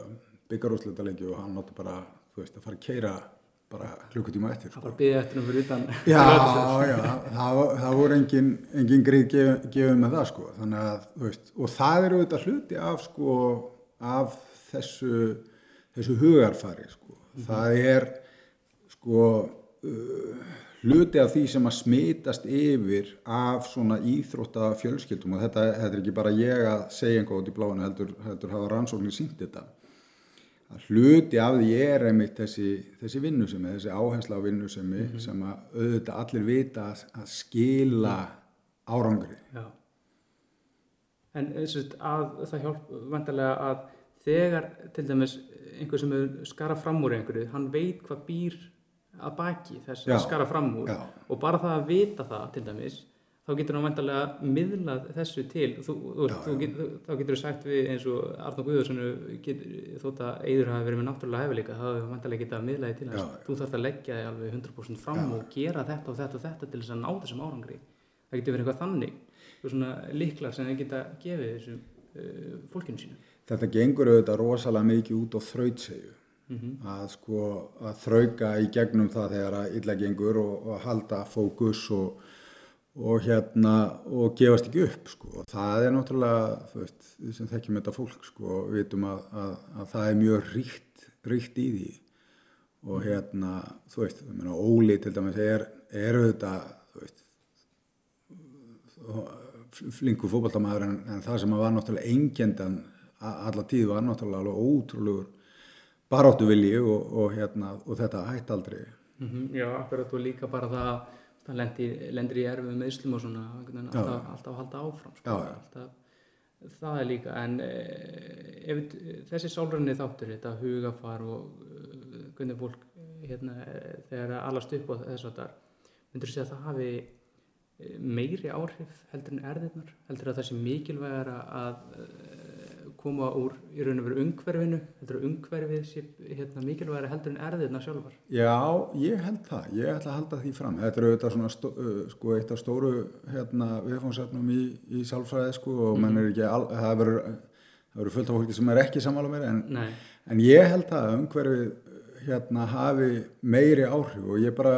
byggarúsleita lengi og hann átti bara, þú veist, að fara að keira bara klukkutíma eftir
það
sko.
bara byggði eftir um fyrir utan.
Já, [laughs] já, það, það voru engin, engin gríð gefið, gefið með það sko, þannig að, þú veist, og það eru þetta hluti af sko, af þessu, þessu hugarfari sko, það er sko, uh, hluti af því sem að smitast yfir af svona íþrótta fjölskyldum og þetta, þetta er ekki bara ég að segja einhvað út í bláinu heldur, heldur hafa rannsóknir sínt þetta að hluti af því er einmitt þessi, þessi vinnusemi, þessi áhersla á vinnusemi sem að auðvitað allir vita að, að skila árangri.
Já. En þess að það hjálp vandarlega að þegar til dæmis einhver sem skara fram úr einhverju, hann veit hvað býr að baki þess að skara fram úr.
Já.
og bara það að vita það til dæmis þá getur hann vandarlega miðlað þessu til. Þú, þú,
Já,
þú, get, þá getur þú sagt við eins og Arnó Guðarsson þótt að Eiður hafi verið með náttúrulega hefðleika þá hefur vandarlega getað miðlaði til hans.
Já,
þú þarfst að leggja þig alveg 100% fram
Já.
og gera þetta og þetta og þetta til þess að ná þessum árangri. Það getur verið eitthvað þannig svona liklar sem þeir geta gefið þessum uh, fólkinu sínu
Þetta gengur auðvitað rosalega mikið út á þrautsegju að sko að þrauka í gegnum það þegar að illa gengur og, og halda fókus og, og hérna og gefast ekki upp sko. Og það er náttúrulega, þú veist, við sem þekkjum þetta fólk sko, vitum að, að, að það er mjög ríkt, ríkt í því. Og hérna, þú veist, ég meina, Óli til dæmis er, er auðvitað, þú veist, flinkur fótballtamaður en, en það sem var náttúrulega engjendan alla tíð var náttúrulega alveg ótrúlegur baráttu vilji og, og, hérna, og þetta hætti aldrei.
-hmm. Já, akkurat og líka bara það að það lendir, í erfum meðslum og svona alltaf, alltaf að halda áfram sko.
Já, já.
alltaf, það er líka en e, ef, þessi sálræni þáttur, þetta hugafar og uh, hvernig fólk hérna, eh, þegar að alast upp á þess að þar, myndur segja að það hafi eh, meiri áhrif heldur en erðirnar, heldur að það sé mikilvægara að koma úr í raun og veru umhverfinu, heldur að umhverfið sé hérna, mikilvægara heldur en erðirnar sjálfar.
Já, ég held það, ég ætla að halda því fram. Þetta er auðvitað svona stó, uh, sko, eitt af stóru hérna, viðfóngsefnum í, í sálfræði sko, og menn er ekki, al, það verður fullt af fólki sem er ekki sammála mér en, en ég held það að umhverfið hérna hafi meiri áhrif og ég bara,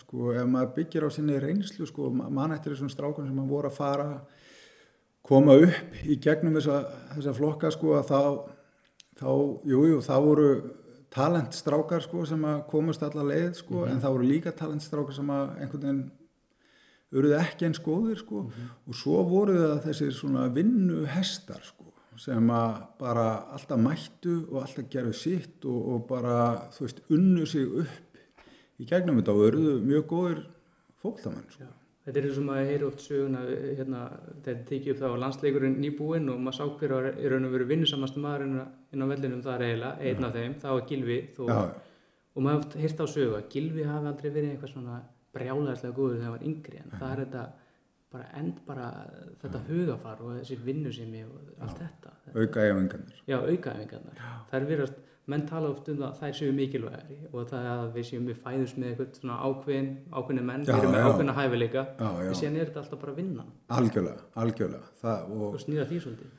sko, ef maður byggir á sinni reynslu, sko, ma- man eftir þessum strákun sem maður voru að fara koma upp í gegnum þessa, þessa flokka, sko, að þá þá, jú, jú, þá voru talentstrákar sko sem að komast alla leið sko en það voru líka talentstrákar sem að einhvern veginn urðu ekki eins góðir sko. Og svo voru það þessir svona vinnu hestar sko sem að bara alltaf mættu og alltaf gerðu sitt og, og bara þú veist unnu sig upp í gegnum þetta og urðu mjög góðir fólktamenn sko.
Þetta er eins og maður heyri oft söguna hérna, þetta tekið upp þá að landsleikurinn nýbúinn og maður sá hver var í raun og veru vinnusamast maður inn á, vellinum þar eiginlega, einn af þeim, það var Gilvi þó,
Já,
og maður hafði heyrt á sögu að Gilvi hafi aldrei verið eitthvað svona brjálæðislega góður þegar hann var yngri en það er þetta bara end bara þetta hugafar og þessi vinnusemi og allt þetta.
auka efingarnir.
Já, aukaæfingarnar. Það er verið menn tala oft um það að þær séu mikilvægari og það að við séum við fæðumst með eitthvað svona ákveðin, ákveðin menn, við erum með ákveðina hæfileika og síðan er þetta alltaf bara vinnan.
Algjörlega, algjörlega. Það, og,
og snýra því svolítið.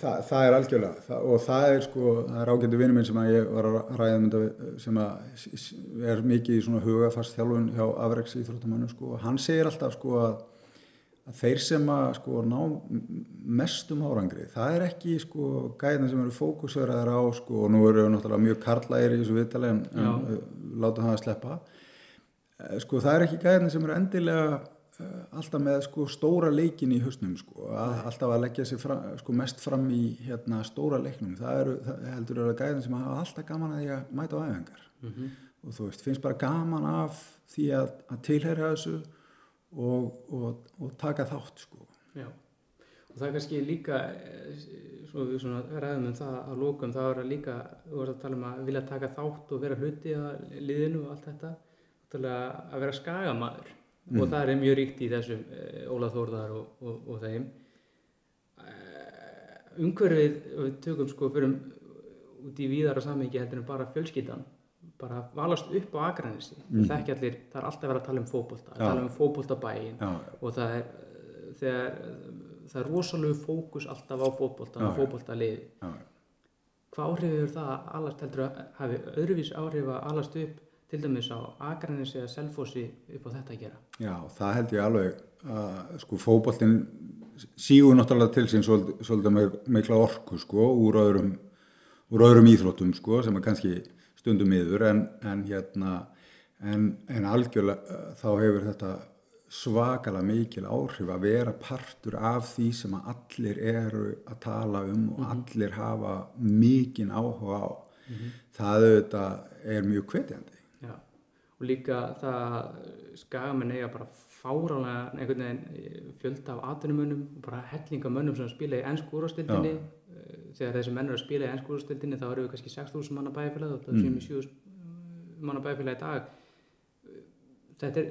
Það, það er algjörlega. Það, og það er sko, það er ágættu vinnu minn sem að ég var að ræða um þetta við- sem að er mikið í svona hugafast þjálfun hjá afreiks íþróttamannu sko. Og hann segir alltaf sko að, að þeir sem að sko ná mestum árangri, það er ekki sko gæðin sem eru fókusverðar á sko og nú eru við náttúrulega mjög karlægir í þessu viðtali en, en uh, látum það að sleppa. Eh, sko það er ekki gæðin sem eru endilega uh, alltaf með sko stóra leikin í hausnum sko, að, alltaf að leggja sig fram, sko, mest fram í hérna, stóra leiknum, það eru það heldur eru gæðin sem hafa alltaf gaman að því að mæta á æfingar. Og þú veist, finnst bara gaman af því að, að tilherja þessu og, og, og taka þátt sko.
Já. Og það er kannski líka, eh, svo við svona ræðum um það að lókum, það er líka, þú voru að tala um að vilja taka þátt og vera hluti að liðinu og allt þetta, að vera skagamaður og það er mjög ríkt í þessum uh, Óla Þórðar og, og, og þeim. Uh, umhverfið, við tökum sko, fyrir út í víðara samhengi heldur en bara fjölskyldan, bara valast upp á Akranesi. Mm. Það, það er alltaf verið að tala um fótbolta, að
Já.
tala um fótboltabæin
Já,
og það er þegar það er rosalegu fókus alltaf á fótbolta
Já,
og
já,
hvað áhrif hefur það að alast heldur að hafi öðruvís áhrif að alast upp til dæmis á Akranis eða Selfossi upp á þetta að gera
já, það held ég alveg að sko fótboltinn sígur náttúrulega til sín svolítið, mikla orku sko úr öðrum, úr öðrum íþróttum sko sem er kannski stundum yfir en, en hérna en, en algjörlega uh, þá hefur þetta svakalega mikil áhrif að vera partur af því sem að allir eru að tala um og allir hafa mikinn áhuga á. Það auðvitað er mjög hvetjandi.
Já. og líka það skagamenn eiga bara fárálega einhvern veginn eh, fjölda af atvinnumönnum bara hellinga mönnum sem spila í ennsku úrstildinni þegar þessi menn eru að spila í ennsku úrstildinni þá eru við kannski 6.000 manna bæfélag og það séum í 7.000 manna bæfélag í dag. Þetta er,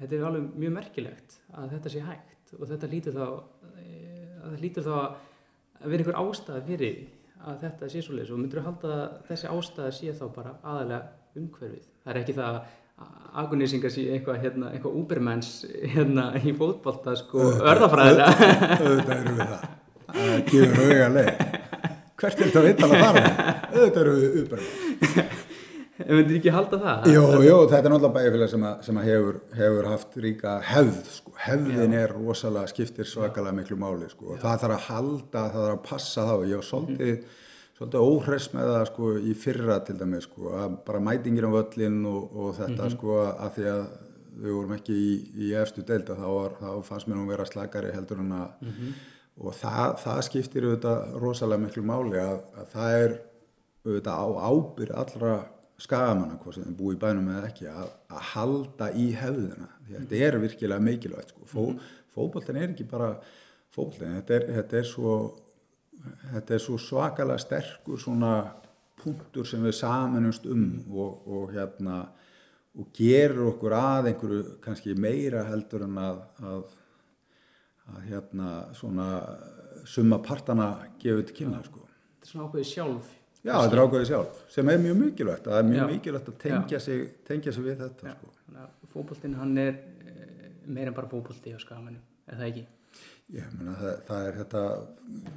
þetta er alveg mjög merkilegt að þetta sé hægt og þetta lítur þá eh, að það lítur þá að vera einhver ástæða fyrir að þetta sé svo leys og myndur þú halda að þessi ástæða sé þá bara aðalega umhverfið? Það er ekki það að agunísingar sé eitthvað hérna, eitthvað úbermenns hérna í fótbolta sko örðafræðilega
auðvitað eru við það það gefur auga leið hvert er þetta að fara auðvitað eru við uppræð
en myndir ekki halda það?
Jó, jó, þetta er náttúrulega bæjarfélag sem, að, sem að hefur, hefur haft ríka hefð, sko. hefðin er rosalega, skiptir svakalega miklu máli, sko. og það þarf að halda, það þarf að passa þá, ég var svolítið, svolítið óhress með það, sko, í fyrra til dæmis, sko, að bara mætingir á völlin og, og þetta, sko, að því að við vorum ekki í, í efstu delta, þá, var, þá fannst mér nú vera slakari heldur en að, og það, það skiptir auðvitað rosalega miklu máli að, að það er auðvitað á ábyrð allra skagamanna, hvað sem þeim búið í bænum eða ekki, að, að halda í hefðina. Því að þetta er virkilega mikilvægt. Sko. Fó, Fótboltin er ekki bara fótboltin, þetta er, þetta er svo, þetta er svo svakalega sterkur svona punktur sem við samanumst um og, og hérna og gerur okkur að einhverju kannski meira heldur en að, að, að hérna svona summa partana gefur til kynna sko.
Þetta er svona ákveðið sjálf.
Já, þetta er ákveðið sjálf, sem er mjög mikilvægt, það er mjög
Já.
mikilvægt að tengja sig, tengja sig við þetta sko.
fótboltinn hann er eh, meira en bara fótbolti á skagamennum, er það ekki?
Ég meina það, það er þetta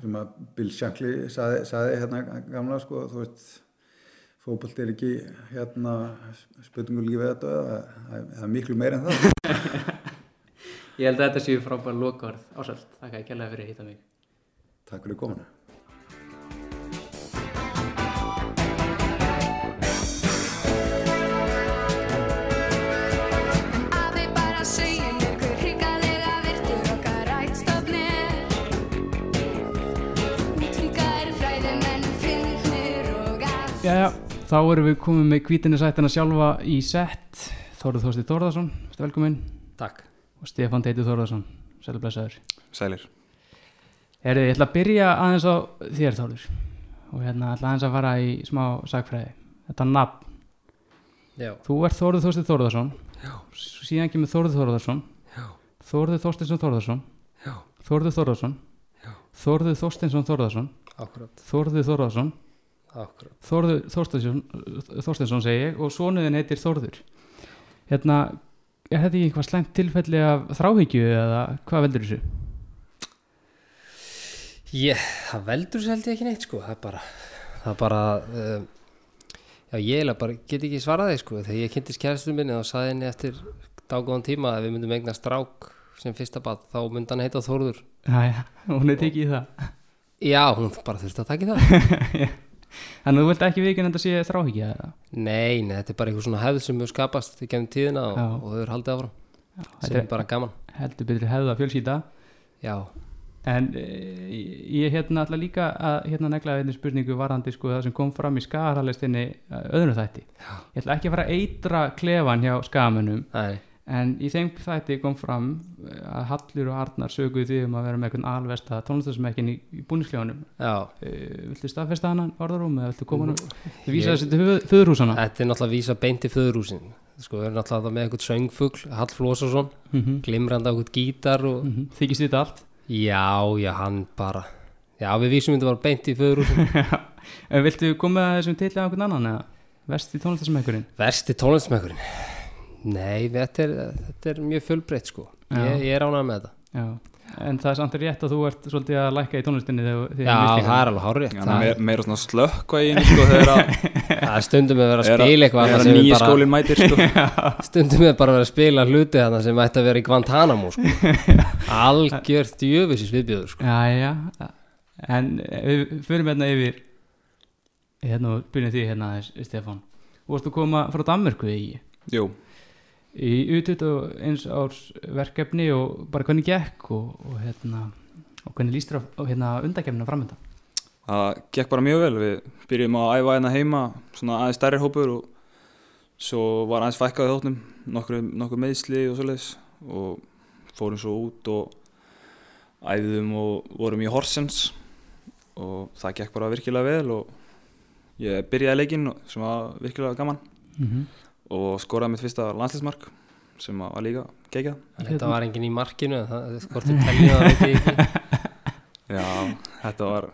sem að Bill Shankly saði, saði hérna gamla sko, þú veist fótbolt er ekki hérna spurningur lífið þetta það, er miklu meira en það [laughs]
Ég held að þetta séu frábæra lokaorð ásælt, þakka ég kærlega fyrir að hýta mig.
Takk fyrir
er allt
Jæja, þá erum við komið með kvítinni sættina sjálfa í sett. Þóruð Þorsti Þórðarsson, velkomin.
Takk.
Og Stefán Teitur Þórðarsson, sælublesaður.
Sælir
Herðu, ég ætla að byrja aðeins á þér Þórður. Og hérna ætla aðeins að fara í smá sagfræði. Þetta nafn,
Já.
þú ert Þórður Þorsti Þórðarsson. Já. Síðan kemur Þórður Þórðarsson.
Já.
Þórður Þorstinsson Þórðarsson.
Já.
Þórður Þórðarsson.
Já.
Þórður Þorstinsson Þórðarsson.
Akkurat.
Þórður Þórðarsson.
Akkurat.
Þórður Þorstinsson, Þorstinsson segi ég og sonuðin heitir Þórður hérna, er þetta eitthvað slæmt tilfelli af þráhyggju eða hvað veldur þessu?
Ég, það veldur sér held ég ekki neitt sko, það er bara, það er bara, um, já ég eiginlega bara get ekki svarað því sko, þegar ég kynntist kæristum minni þá saði henni eftir dágóðan tíma að við myndum eigna strák sem fyrsta bad, þá myndi hann heita Þórður.
Næja, hún er tekið í það
Já, hún bara þurfti að taka í það. [laughs]
Þannig að þú vilt ekki vikinn en þetta sé þráhyggja eða?
nei, nei, þetta er bara eitthvað svona hefð sem hefur skapast í gennum tíðina og,
Já.
og þau eru haldið áfram,
Þetta
sem
er
er bara gaman.
heldur betur hefða fjölskýta
Já,
en e, ég hérna ætla líka að hérna negla einnig spurningu varandi sko það sem kom fram í skagarhalistinni öðrum þætti Já. Ég ætla ekki að fara að eitra klefan hjá skagamönnum
nei,
En í þeim þætti kom fram eh, að Hallur og Arnar söguðu því um að vera með einhvern alvesta tónlistasmekkin í, í búnisklefanum.
já,
Uh, viltu staðfesta hann orðarum eða viltu koma hann
Ég-
vísa þessi til föðurhúsana?
þetta er náttúrulega að vísa beint í föðurhúsin. Sko, við erum náttúrulega með einhvern söngfugl, Hall Flósason,
Mm -hmm.
glimrandi á einhvern gítar og
Þykist þetta allt?
Já, já, hann bara Já, við vísum þetta bara beint í föðurúsin [laughs]
En viltu koma þessum til að einhvern annan eða? Vesti tónlistasmekkurinn?
Versti tónlismökkurinn Nei, þetta er, þetta er mjög fjölbreytt sko. Ég, ég er ánægð með þetta.
Já. En það er samt rétt að þú ert svolítið að lækka í tónlistinni þegar þegar
Já,
missti
það er alveg hárrétt.
Já,
það,
meira, svona slökk í einu sko þegar að [laughs]
það er stundum með að vera að
er að-
spila eitthvað
er að
sem við
nýja
bara,
skólinn mætir sko. [laughs] [laughs]
Stundum með bara að vera að spila hluti þarna sem ætti að vera í Guantanamo sko. Algjört djöfusis viðbjöður sko.
Já, já, en við fyrir hérna yfir hérna og byrjum því hérna Stefán. Þú varst að koma frá Danmörku í
Jú,
í U21 árs verkefni og bara hvernig gekk og, og hérna og hvernig líst þér á, hérna undakefnina framönda
það gekk bara mjög vel. Við byrjum að æfa hérna heima svona aðeins stærri hópur og svo var aðeins fækkað í þóttum nokkur, nokkur meðsli og svoleiðis og fórum svo út og æfðum og vorum í Horsens og það gekk bara virkilega vel og ég byrjaði leikinn og- sem var virkilega gaman.
Mm -hmm.
Og skoraði mitt fyrsta landslismark sem var líka
En Þetta var enginn í markinu en það, teljið það veit ég ekki
Já, þetta var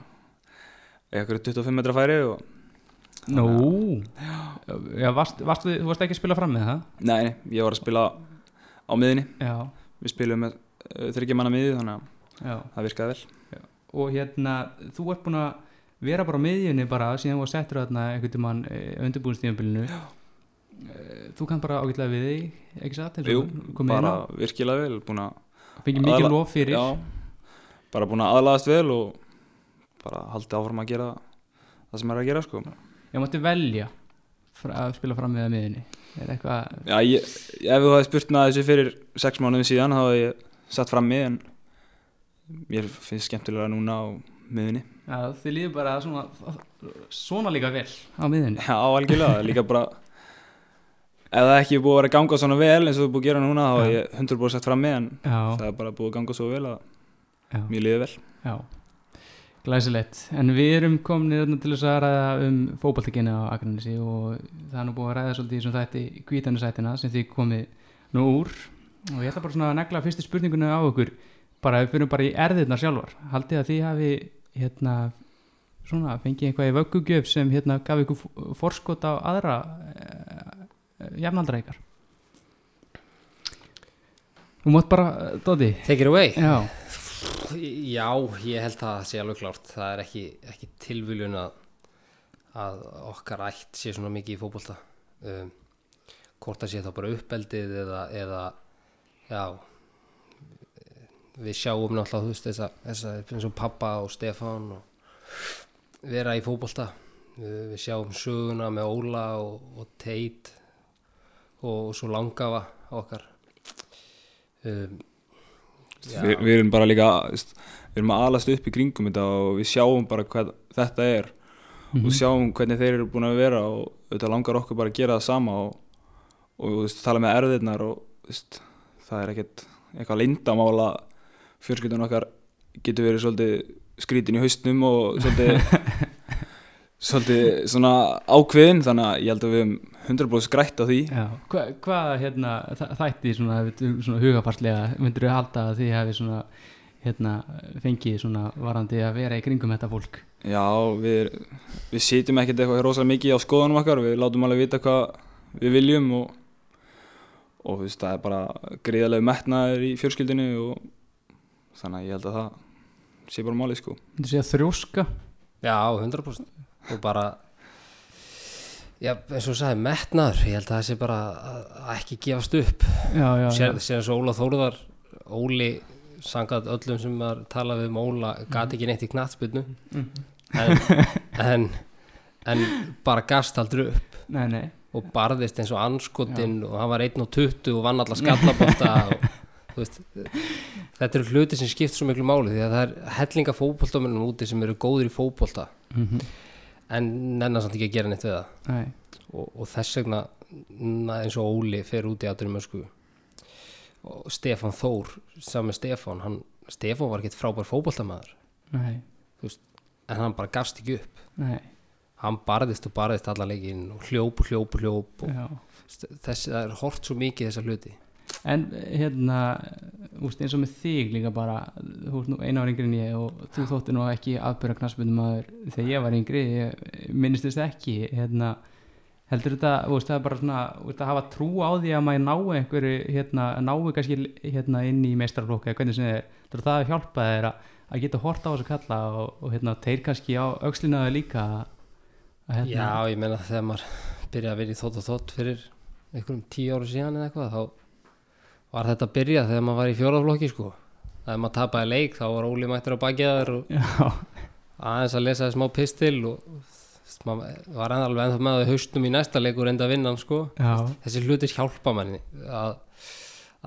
eitthvað 25 metra færi og
Nú. Já, varst, varst, þú varst ekki að spila fram með það?
Nei, nei, ég var að spila á miðinni
Já,
Við spilum með uh, þryggja manna miði þannig að
já.
það virkaði vel.
Og hérna, þú ert búin að vera bara á miðjunni bara síðan þú var settur þarna einhvern tímann undirbúinstíðanbílinu þú kann bara ágætlega við þig ekki satt,
Jú, bara
á
virkilega vel búin að
fengið mikið lof fyrir?
Já, bara búin að aðlaðast vel og bara haldið áfram að gera það sem er að gera sko.
Ég mátti velja að spila fram með að miðjunni? Er eitthvað,
Já, ég, ef þú hefði spurt með þessu fyrir sex mánuðum síðan þá hefði ég sett fram mig en mér finnst skemmtilega núna á miðinni
já, þið líður bara svona, svona líka vel á miðjunni.
Já, algjörlega, líka bara ef það ekki er búið að vera ganga svona vel eins og þú er búið að gera núna þá hef ég 100% sett fram mig en
já,
það er bara búið að ganga svo vel að
já,
mér liði vel.
Já. Glæsilegt, en við erum komin til þess að ræða um fótballtekina á Akranesi og það er nú búið að ræða svolítið í þessum þætti kvítanusætina sem þið komið nú úr. Og ég ætla bara svona að negla fyrstu spurninguna á okkur bara við fyrir bara í erðirnar sjálfar. Haldið að þið hafi hérna svona fengið eitthvað í vöggugjöf sem hérna gaf ykkur forskot á aðra jafnaldra ykkar. Þú mátt bara, Dóti
Take it away.
Já,
Já, ég held að það sé alveg klárt. Það er ekki, ekki tilviljun að, að okkar ætt sé svona mikið í fótbolta. Um, hvort það sé þá bara uppeldið eða, eða já við sjáum náttúrulega þú veist þessa, þessa eins og pappa og Stefán og vera í fótbolta. Við, við sjáum söguna með Óla og, og Teit og, svo langafa okkar um.
Vi, við erum bara líka við erum að alast upp í kringum þetta og við sjáum bara hvað þetta er
Mhm.
og sjáum hvernig þeir eru búin að vera og auðvitað langar okkur bara að gera það sama og, og þú veist, tala með erðirnar og veist, það er ekkert eitthvað lindamála fjörskiptun okkar getur verið svolítið skrítin í haustnum og svolítið [laughs] svolítið svona ákveðin þannig að ég held að við höfum 100% skrætt á því.
Já, Hva, hvað hérna, þætti svona, svona hugafarslega myndir þú halda að þið hefði svona hérna, fengið svona varandi að vera í kringum þetta fólk?
Já, við, við sitjum ekkert eitthvað rosalega mikið á skoðunum okkar, við látum alveg vita hvað við viljum og, og þú veist, það er bara gríðarlega metnaður í fjölskyldinu og þannig að ég held að það sé bara málið sko.
myndir segja þrjóska?
Já, 100% og bara já, eins og þú sagði, metnaður. Ég held að það sé bara að, ekki gefast upp. Eins og Óla Þórðar Óli, sangat öllum sem var talað við um Óla, gati ekki neitt í knattspilnu en, [laughs] en en bara gafst aldrei upp.
Nei, nei,
og barðist eins og anskotinn og hann var 1 og 20 og vann alla skallabóta [laughs] og þú veist þetta eru hluti sem skipt svo miklu máli því að það er hellinga fótboltamennum úti sem eru góðir í fótbolta.
Mm
en nennar samt ekki að gera neitt við það.
Nei.
og, og þess vegna na, eins og Óli fer út í aðdurum ösku. Og Stefán Þór sami Stefán, hann, Stefán var ekkert frábær fótboltamæður
nei,
en hann bara gafst ekki upp.
Nei,
hann barðist og barðist allan leikinn og hljóp og hljóp og hljóp og
já.
þessi, það er hort svo mikið þessa hluti
En hérna, úst, eins og með þig líka bara, þú ert nú einu ára yngri en ég og þú þótti nú ekki aðbyrra knassbundum maður þegar ég var yngri, ég minnist þess ekki, hérna, heldur þetta, veist, það er bara svona, veist, að hafa trú á því að maður nái einhverju, hérna, nái kannski hérna inn í meistarflokka, eða hvernig sem þið, það að hjálpa þér að, geta hort á þessu kalla og, og hérna, þeir kannski á aukslinaðu líka að, hérna,
Já, ég meina þegar maður byrjaði að vera í þótt og þótt fyrir einhverjum tíu ára síðan eða eitthvað þá var þetta að byrja þegar maður var í fjórðaflokki sko? Þegar maður tapaði leik þá var Óli mættur á bakjaðar aðeins að lesa smá pistil og maður var alveg ennþá með að haustum í næsta leik og reynda að vinna sko.
Já,
þessi hlutir hjálpa manni að,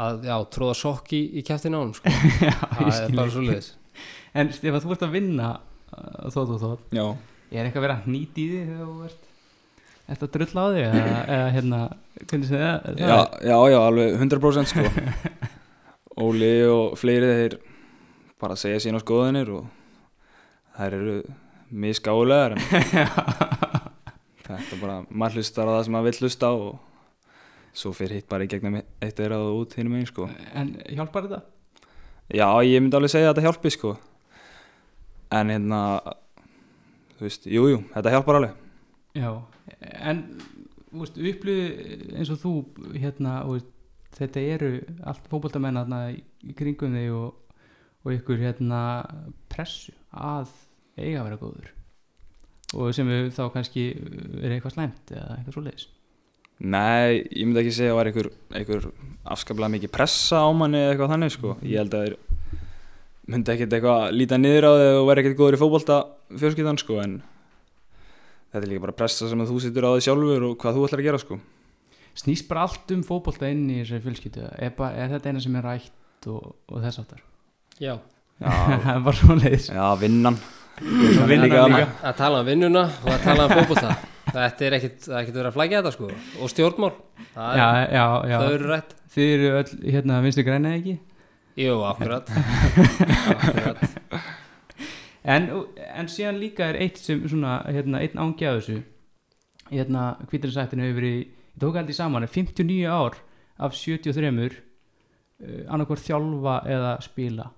að já, tróða sokk í, í kæftin á hann sko. [laughs]
Já,
það er bara svo leiðis
En Stefán, þú ert að vinna þótt og þótt.
Já,
Er eitthvað að hnýti í því þegar þú ert Þetta drull á því eða, eða hérna, hvernig sem það,
já, já, já, alveg 100% sko. [laughs] Óli og fleiri þeir bara segja sína skoðanir og þær eru misgálegar [laughs] þetta bara, maður hlustar á það sem maður vill hlusta á og svo fyrir hitt bara í gegnum eitt eira og út hinum einn sko.
En hjálpar þetta?
Já, ég myndi alveg segja að þetta hjálpi sko. En hérna Þú veist, jú, jú, þetta hjálpar alveg.
Já, en upplýðu eins og þú hérna, veist, þetta eru allt fótboltamenn hérna í kringum þig og, og ykkur hérna pressu að eiga að vera góður. Og sem við þá kannski er eitthvað slæmt eða eitthvað svoleiðis.
Nei, ég myndi ekki segja að það var einhver, einhver afskaplega mikið pressa á manni eða eitthvað þannig sko. Ég held að þeir myndi ekkert eitthvað líta niður á þig og vera ekkert góður í fótbolta fjölskyldan sko En þetta er líka bara pressa sem að þú situr á þig sjálfur og hvað þú ætlar að gera sko.
Snýst bara allt um fótbolta inn í þessari fjölskyldu. Er, er þetta eina sem er rætt og, og þess áttar
já,
Já, [laughs]
það er bara svoleiðis.
Já vinnan.
Að tala um vinnuna og að tala um fótbolta þetta er ekkit, það er ekkit verið að flækja þetta sko. Og stjórnmál, það,
Já,
er,
já, já.
það eru rætt.
Þið eru öll hérna vinstu græna ekki?
Jú, akkurat. [laughs] Akkurat
en, en síðan líka er eitt sem svona, hérna, einn ángi af þessu. Hérna, kvítarisættinu hefur verið ég tók aldrei saman, er 59 ár af 73 uh, annarkvort þjálfa eða spila.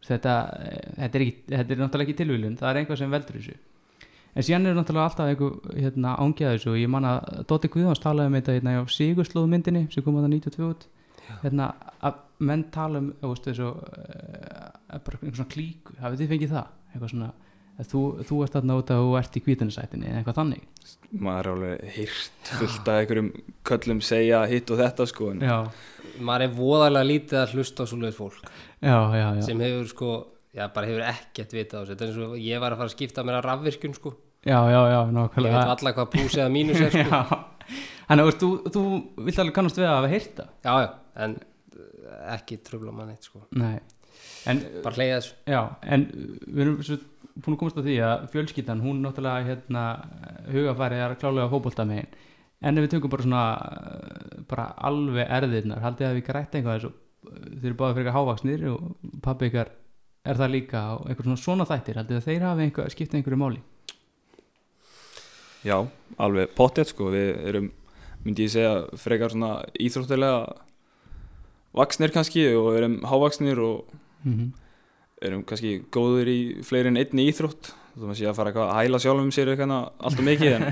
Þetta, eh, þetta, er ekki, þetta er náttúrulega ekki tilvílun það er einhvað sem veldur þessu. En síðan er náttúrulega alltaf einhver hérna, ángi af þessu og ég man að Dótti Guðváns talaði um þetta hérna, á Sigurslóð myndinni sem kom að það 92 út. Hérna, að menn tala um veist, þessu, uh, bara einhver svona klíku. Hafið þið fengið það eitthvað svona, þú, þú ert þarna út að þú ert í kvítunisætinni eða eitthvað þannig.
Maður er alveg hýrt fullt af einhverjum köllum segja hitt og þetta sko en
já,
maður er voðalega lítið að hlusta á svoleiðis fólk.
Já, já, já.
sem hefur sko, já bara hefur ekkert vitað á þessu, þetta er eins og ég var að fara að skipta mér að rafvirkjun sko,
já, já, já,
ég
nákvæmlega
veit alla hvað pluss eða mínus er sko, [laughs]
þannig að þú, þú vilt alveg kannast við að hafa heyrt það?
Já já, en ekki tröfla mann eitt sko,
nei, en
bara hleyja þessu.
Já, en við erum svo búin að komast á því að fjölskyldan, hún náttúrulega hérna, hugafærið er klálega fótbolta megin, en ef við tökum bara svona eh, bara alveg erðirnar haldið að við grætt eitthvað þessu þeir eru báða fyrir eitthvað hávaksnir og pabbi ykkar er það líka og eitthvað svona svona þættir, haldið að þeir hafi einhver, skipt einhverju máli?
Já, alveg pottet sko. Við erum, myndi ég segja frekar svona íþróttilega vaksnir kannski og erum hávaksnir og
mm -hmm.
erum kannski góður í fleiri en einni íþrótt. Þú maður sé að fara eitthvað að hæla sjálfum sér eitthvað alltaf mikið en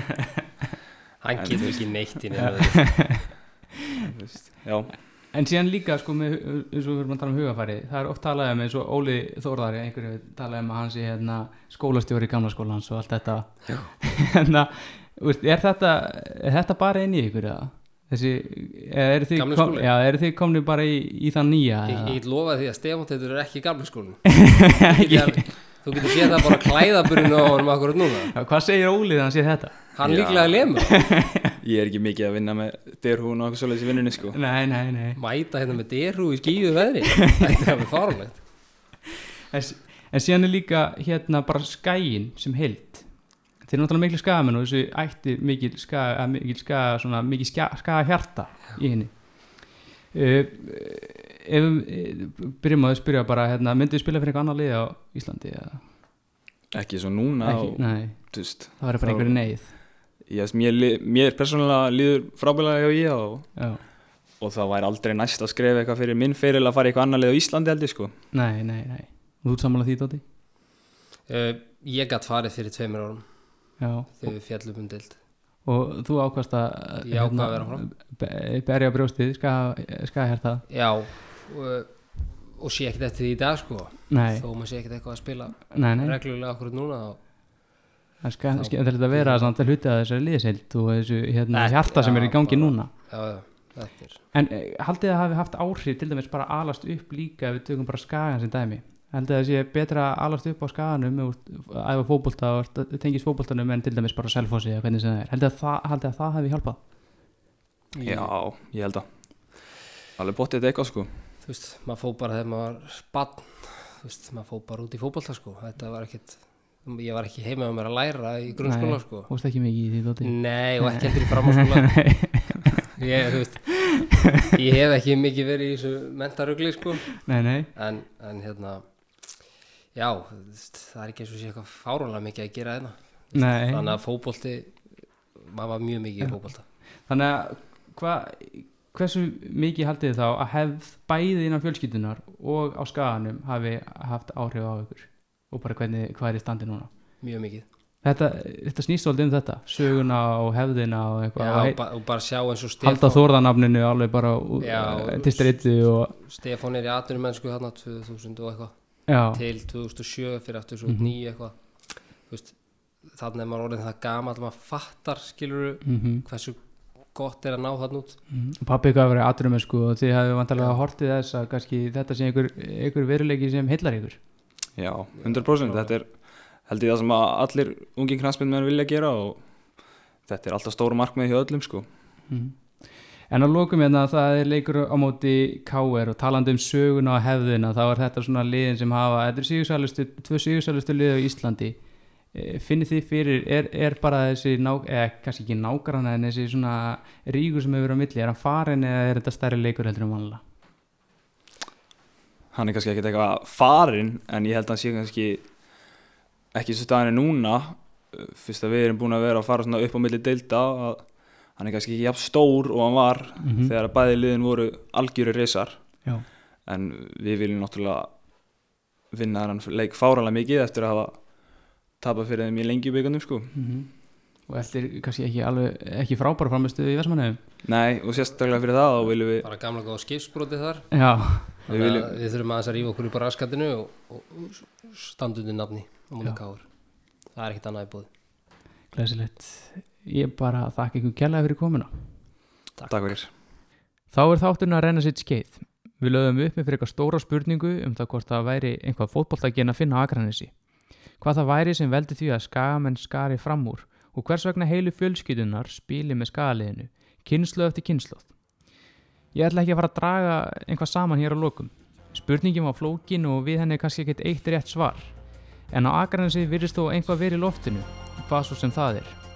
[laughs]
hann
En-
getur ekki neitt í nefnum [laughs] [laughs]
veist,
En síðan líka sko með, eins og við erum að tala um hugafæri það er oft talað um eins og Óli Þórðari einhverju talað um að hann sé hérna, skólastjóri í gamla skólans og allt þetta. Hérna, veist, er þetta er þetta bara inn í ykkur eða? Þessi, eða eru þið, kom, já, eru þið komni bara í, í það nýja
ég, ég get lofað því að Stefán þetta er ekki í gamla skólinu [laughs] þú getur séð það bara klæðaburinu á honum akkurat núna.
Já, hvað segir Óli þegar hann sé þetta?
hann
Já.
líklega lemur.
Ég er ekki mikið að vinna með derhún og eitthvað svoleiðis í vinnunni sko.
Nei, nei, nei.
Mæta hérna með derhú í skíðu veðri. Þetta er fáránlegt.
En, en síðan er líka hérna bara skæin sem held þeir eru náttúrulega miklu skagamenn og þessu ætti mikil skaga, mikil skaga svona mikil skaga, skaga hjarta í henni. Uh, ef við byrjum að spyrja bara hérna, myndið spila fyrir eitthvað annað lið á Íslandi eða?
ekki svo núna
Ekki,
og,
nei,
þú veist,
það var bara einhverju neyð.
Ég, mér, mér persónulega líður frábælega hjá ég og,
Já,
og það væri aldrei næst að skrifa eitthvað fyrir minn feril að fara í eitthvað annar lið á Íslandi held ég sko.
Nei, nei, nei. Þú ert sammála því, Dóti?
uh, ég gætt farið fyrir tveimur árum þegar við fjallum um dild
og þú ákvast að hérna,
Ég ákvað að vera áfram.
be- berja brjóstið, hjarta
já og, og sé ekkert eftir því í dag sko.
Nei,
þó maður sé ekkert eitthvað að spila
nei, nei.
reglulega akkurat núna þá
Það
Þá-
skal þetta vera samt að hluta þessari liðsild og þessu hérna, hjarta sem er í gangi
bara-
núna.
já, já, er
En eh, haldið að hafi haft áhrif til dæmis bara að alast upp líka ef við tökum bara skagan sem dæmi Haldið að það sé betra að alast upp á skaganum æfa fótbolta og tengist fótboltanum en til dæmis bara selfossi eða hvernig sem það er. Haldið að það, haldið að það hafi hjálpað?
Já, ég held að. Alveg bóttið þetta eitthvað sko.
Þú veist, maður fór bara þegar maður var bann þú veist, maður fór bara út í fótbolta sko. Þetta var ekkit, ég var ekki heima með mér að læra í grunnskóla
Nei.
sko.
Þú veist ekki mikið í því Dóti
nei, og ekki heldur í framháskóla [laughs] ég, þú veist ég hef ekki mikið verið í þessu mentarugli sko.
Nei, nei,
en, en hérna já, það er ekki eins og sé eitthvað fáránlega mikið að gera hérna.
Nei.
Þannig að fótbolti maður var mjög mikið í fótbolta.
Þannig að hva, hversu mikið haldið þá að hefð bæði innan fjölskyldunar og á skaganum hafi haft áhrif á ykkur? Og bara hvernig, hvað er í standi núna?
Mjög mikið.
Þetta, þetta snýst svolítið um þetta söguna og hefðina og eitthvað.
Já,
og
ba og bara sjá eins og
halda
Stefán
þórðanafninu alveg bara
Já,
til streitu og
Stefán er í atvinnum mennsku þarna 2000 og eitthvað
já,
til 2007 fyrir aftur svo
Mhm.
nýju eitthvað. Þú veist, þannig er maður orðin það gamall maður fattar skilur
mm
hversu gott er að ná þann út.
Og pappi ykkur að vera aðdurum sko, og þið hefðu vantarlega hortið þess að kannski þetta sé einhver, einhver veruleiki sem heillar ykkur?
Já, 100% þetta er held ég það sem að allir ungi knaspinn vilja gera og þetta er alltaf stóra markmið hjá öllum sko.
Mhm. En að lókum hérna það er leikur á móti KR og talandi um söguna og hefðina þá er þetta svona liðin sem hafa þetta er sigursælustu, tvö sigursælustu lið á Íslandi e, finnir þið fyrir er, er bara þessi, eða kannski ekki nágrana en þessi svona ríkur sem hefur verið á milli, er hann farin eða er þetta stærri leikur heldur en vanlega?
hann er kannski ekkert eitthvað farinn en ég held að hann sé kannski ekki svo staðan er núna fyrst að við erum búin að vera að fara svona upp á milli deilda að hann er kannski ekki jafn stór og hann var
Mhm.
þegar að bæði liðin voru algjöru reysar
Já.
en við viljum náttúrulega vinna þennan leik fáralega mikið eftir að hafa tapað fyrir þeim í lengjubíkandum sko.
Mhm. og eftir kannski ekki, alveg, ekki frábæra framistuð í Vestmannaugum
Nei, og sérstaklega fyrir það þá viljum við
bara gamla góða skipsbroti þar.
Já,
Við viljum-
við þurfum aðeins að rífa okkur upp á raskatinu og, og, og standa undir nafni káur það er ekkert annað í búið
glæsilegt Ég bara þakka ykkur kjærlega fyrir komuna
Takk fyrir
Þá er þátturinn að renna sitt skeið. Við lögum upp með fyrir eitthvað stóra spurningu um það hvort það væri einhvað fótboltaginn að finna Akranesi. Hvað það væri sem veldi því að skagamenn skari fram úr og hvers vegna heilu fjölskyldunar spili með skagaliðinu, kynslu eftir kynsluð. Ég ætla ekki að fara að draga einhvað saman hér á lokum. Spurningin var flókin og við henni kannski ekkert eitt rétt svar. En á Akranesi virðist þó einhvað verið loftinu, hvað svo sem það er.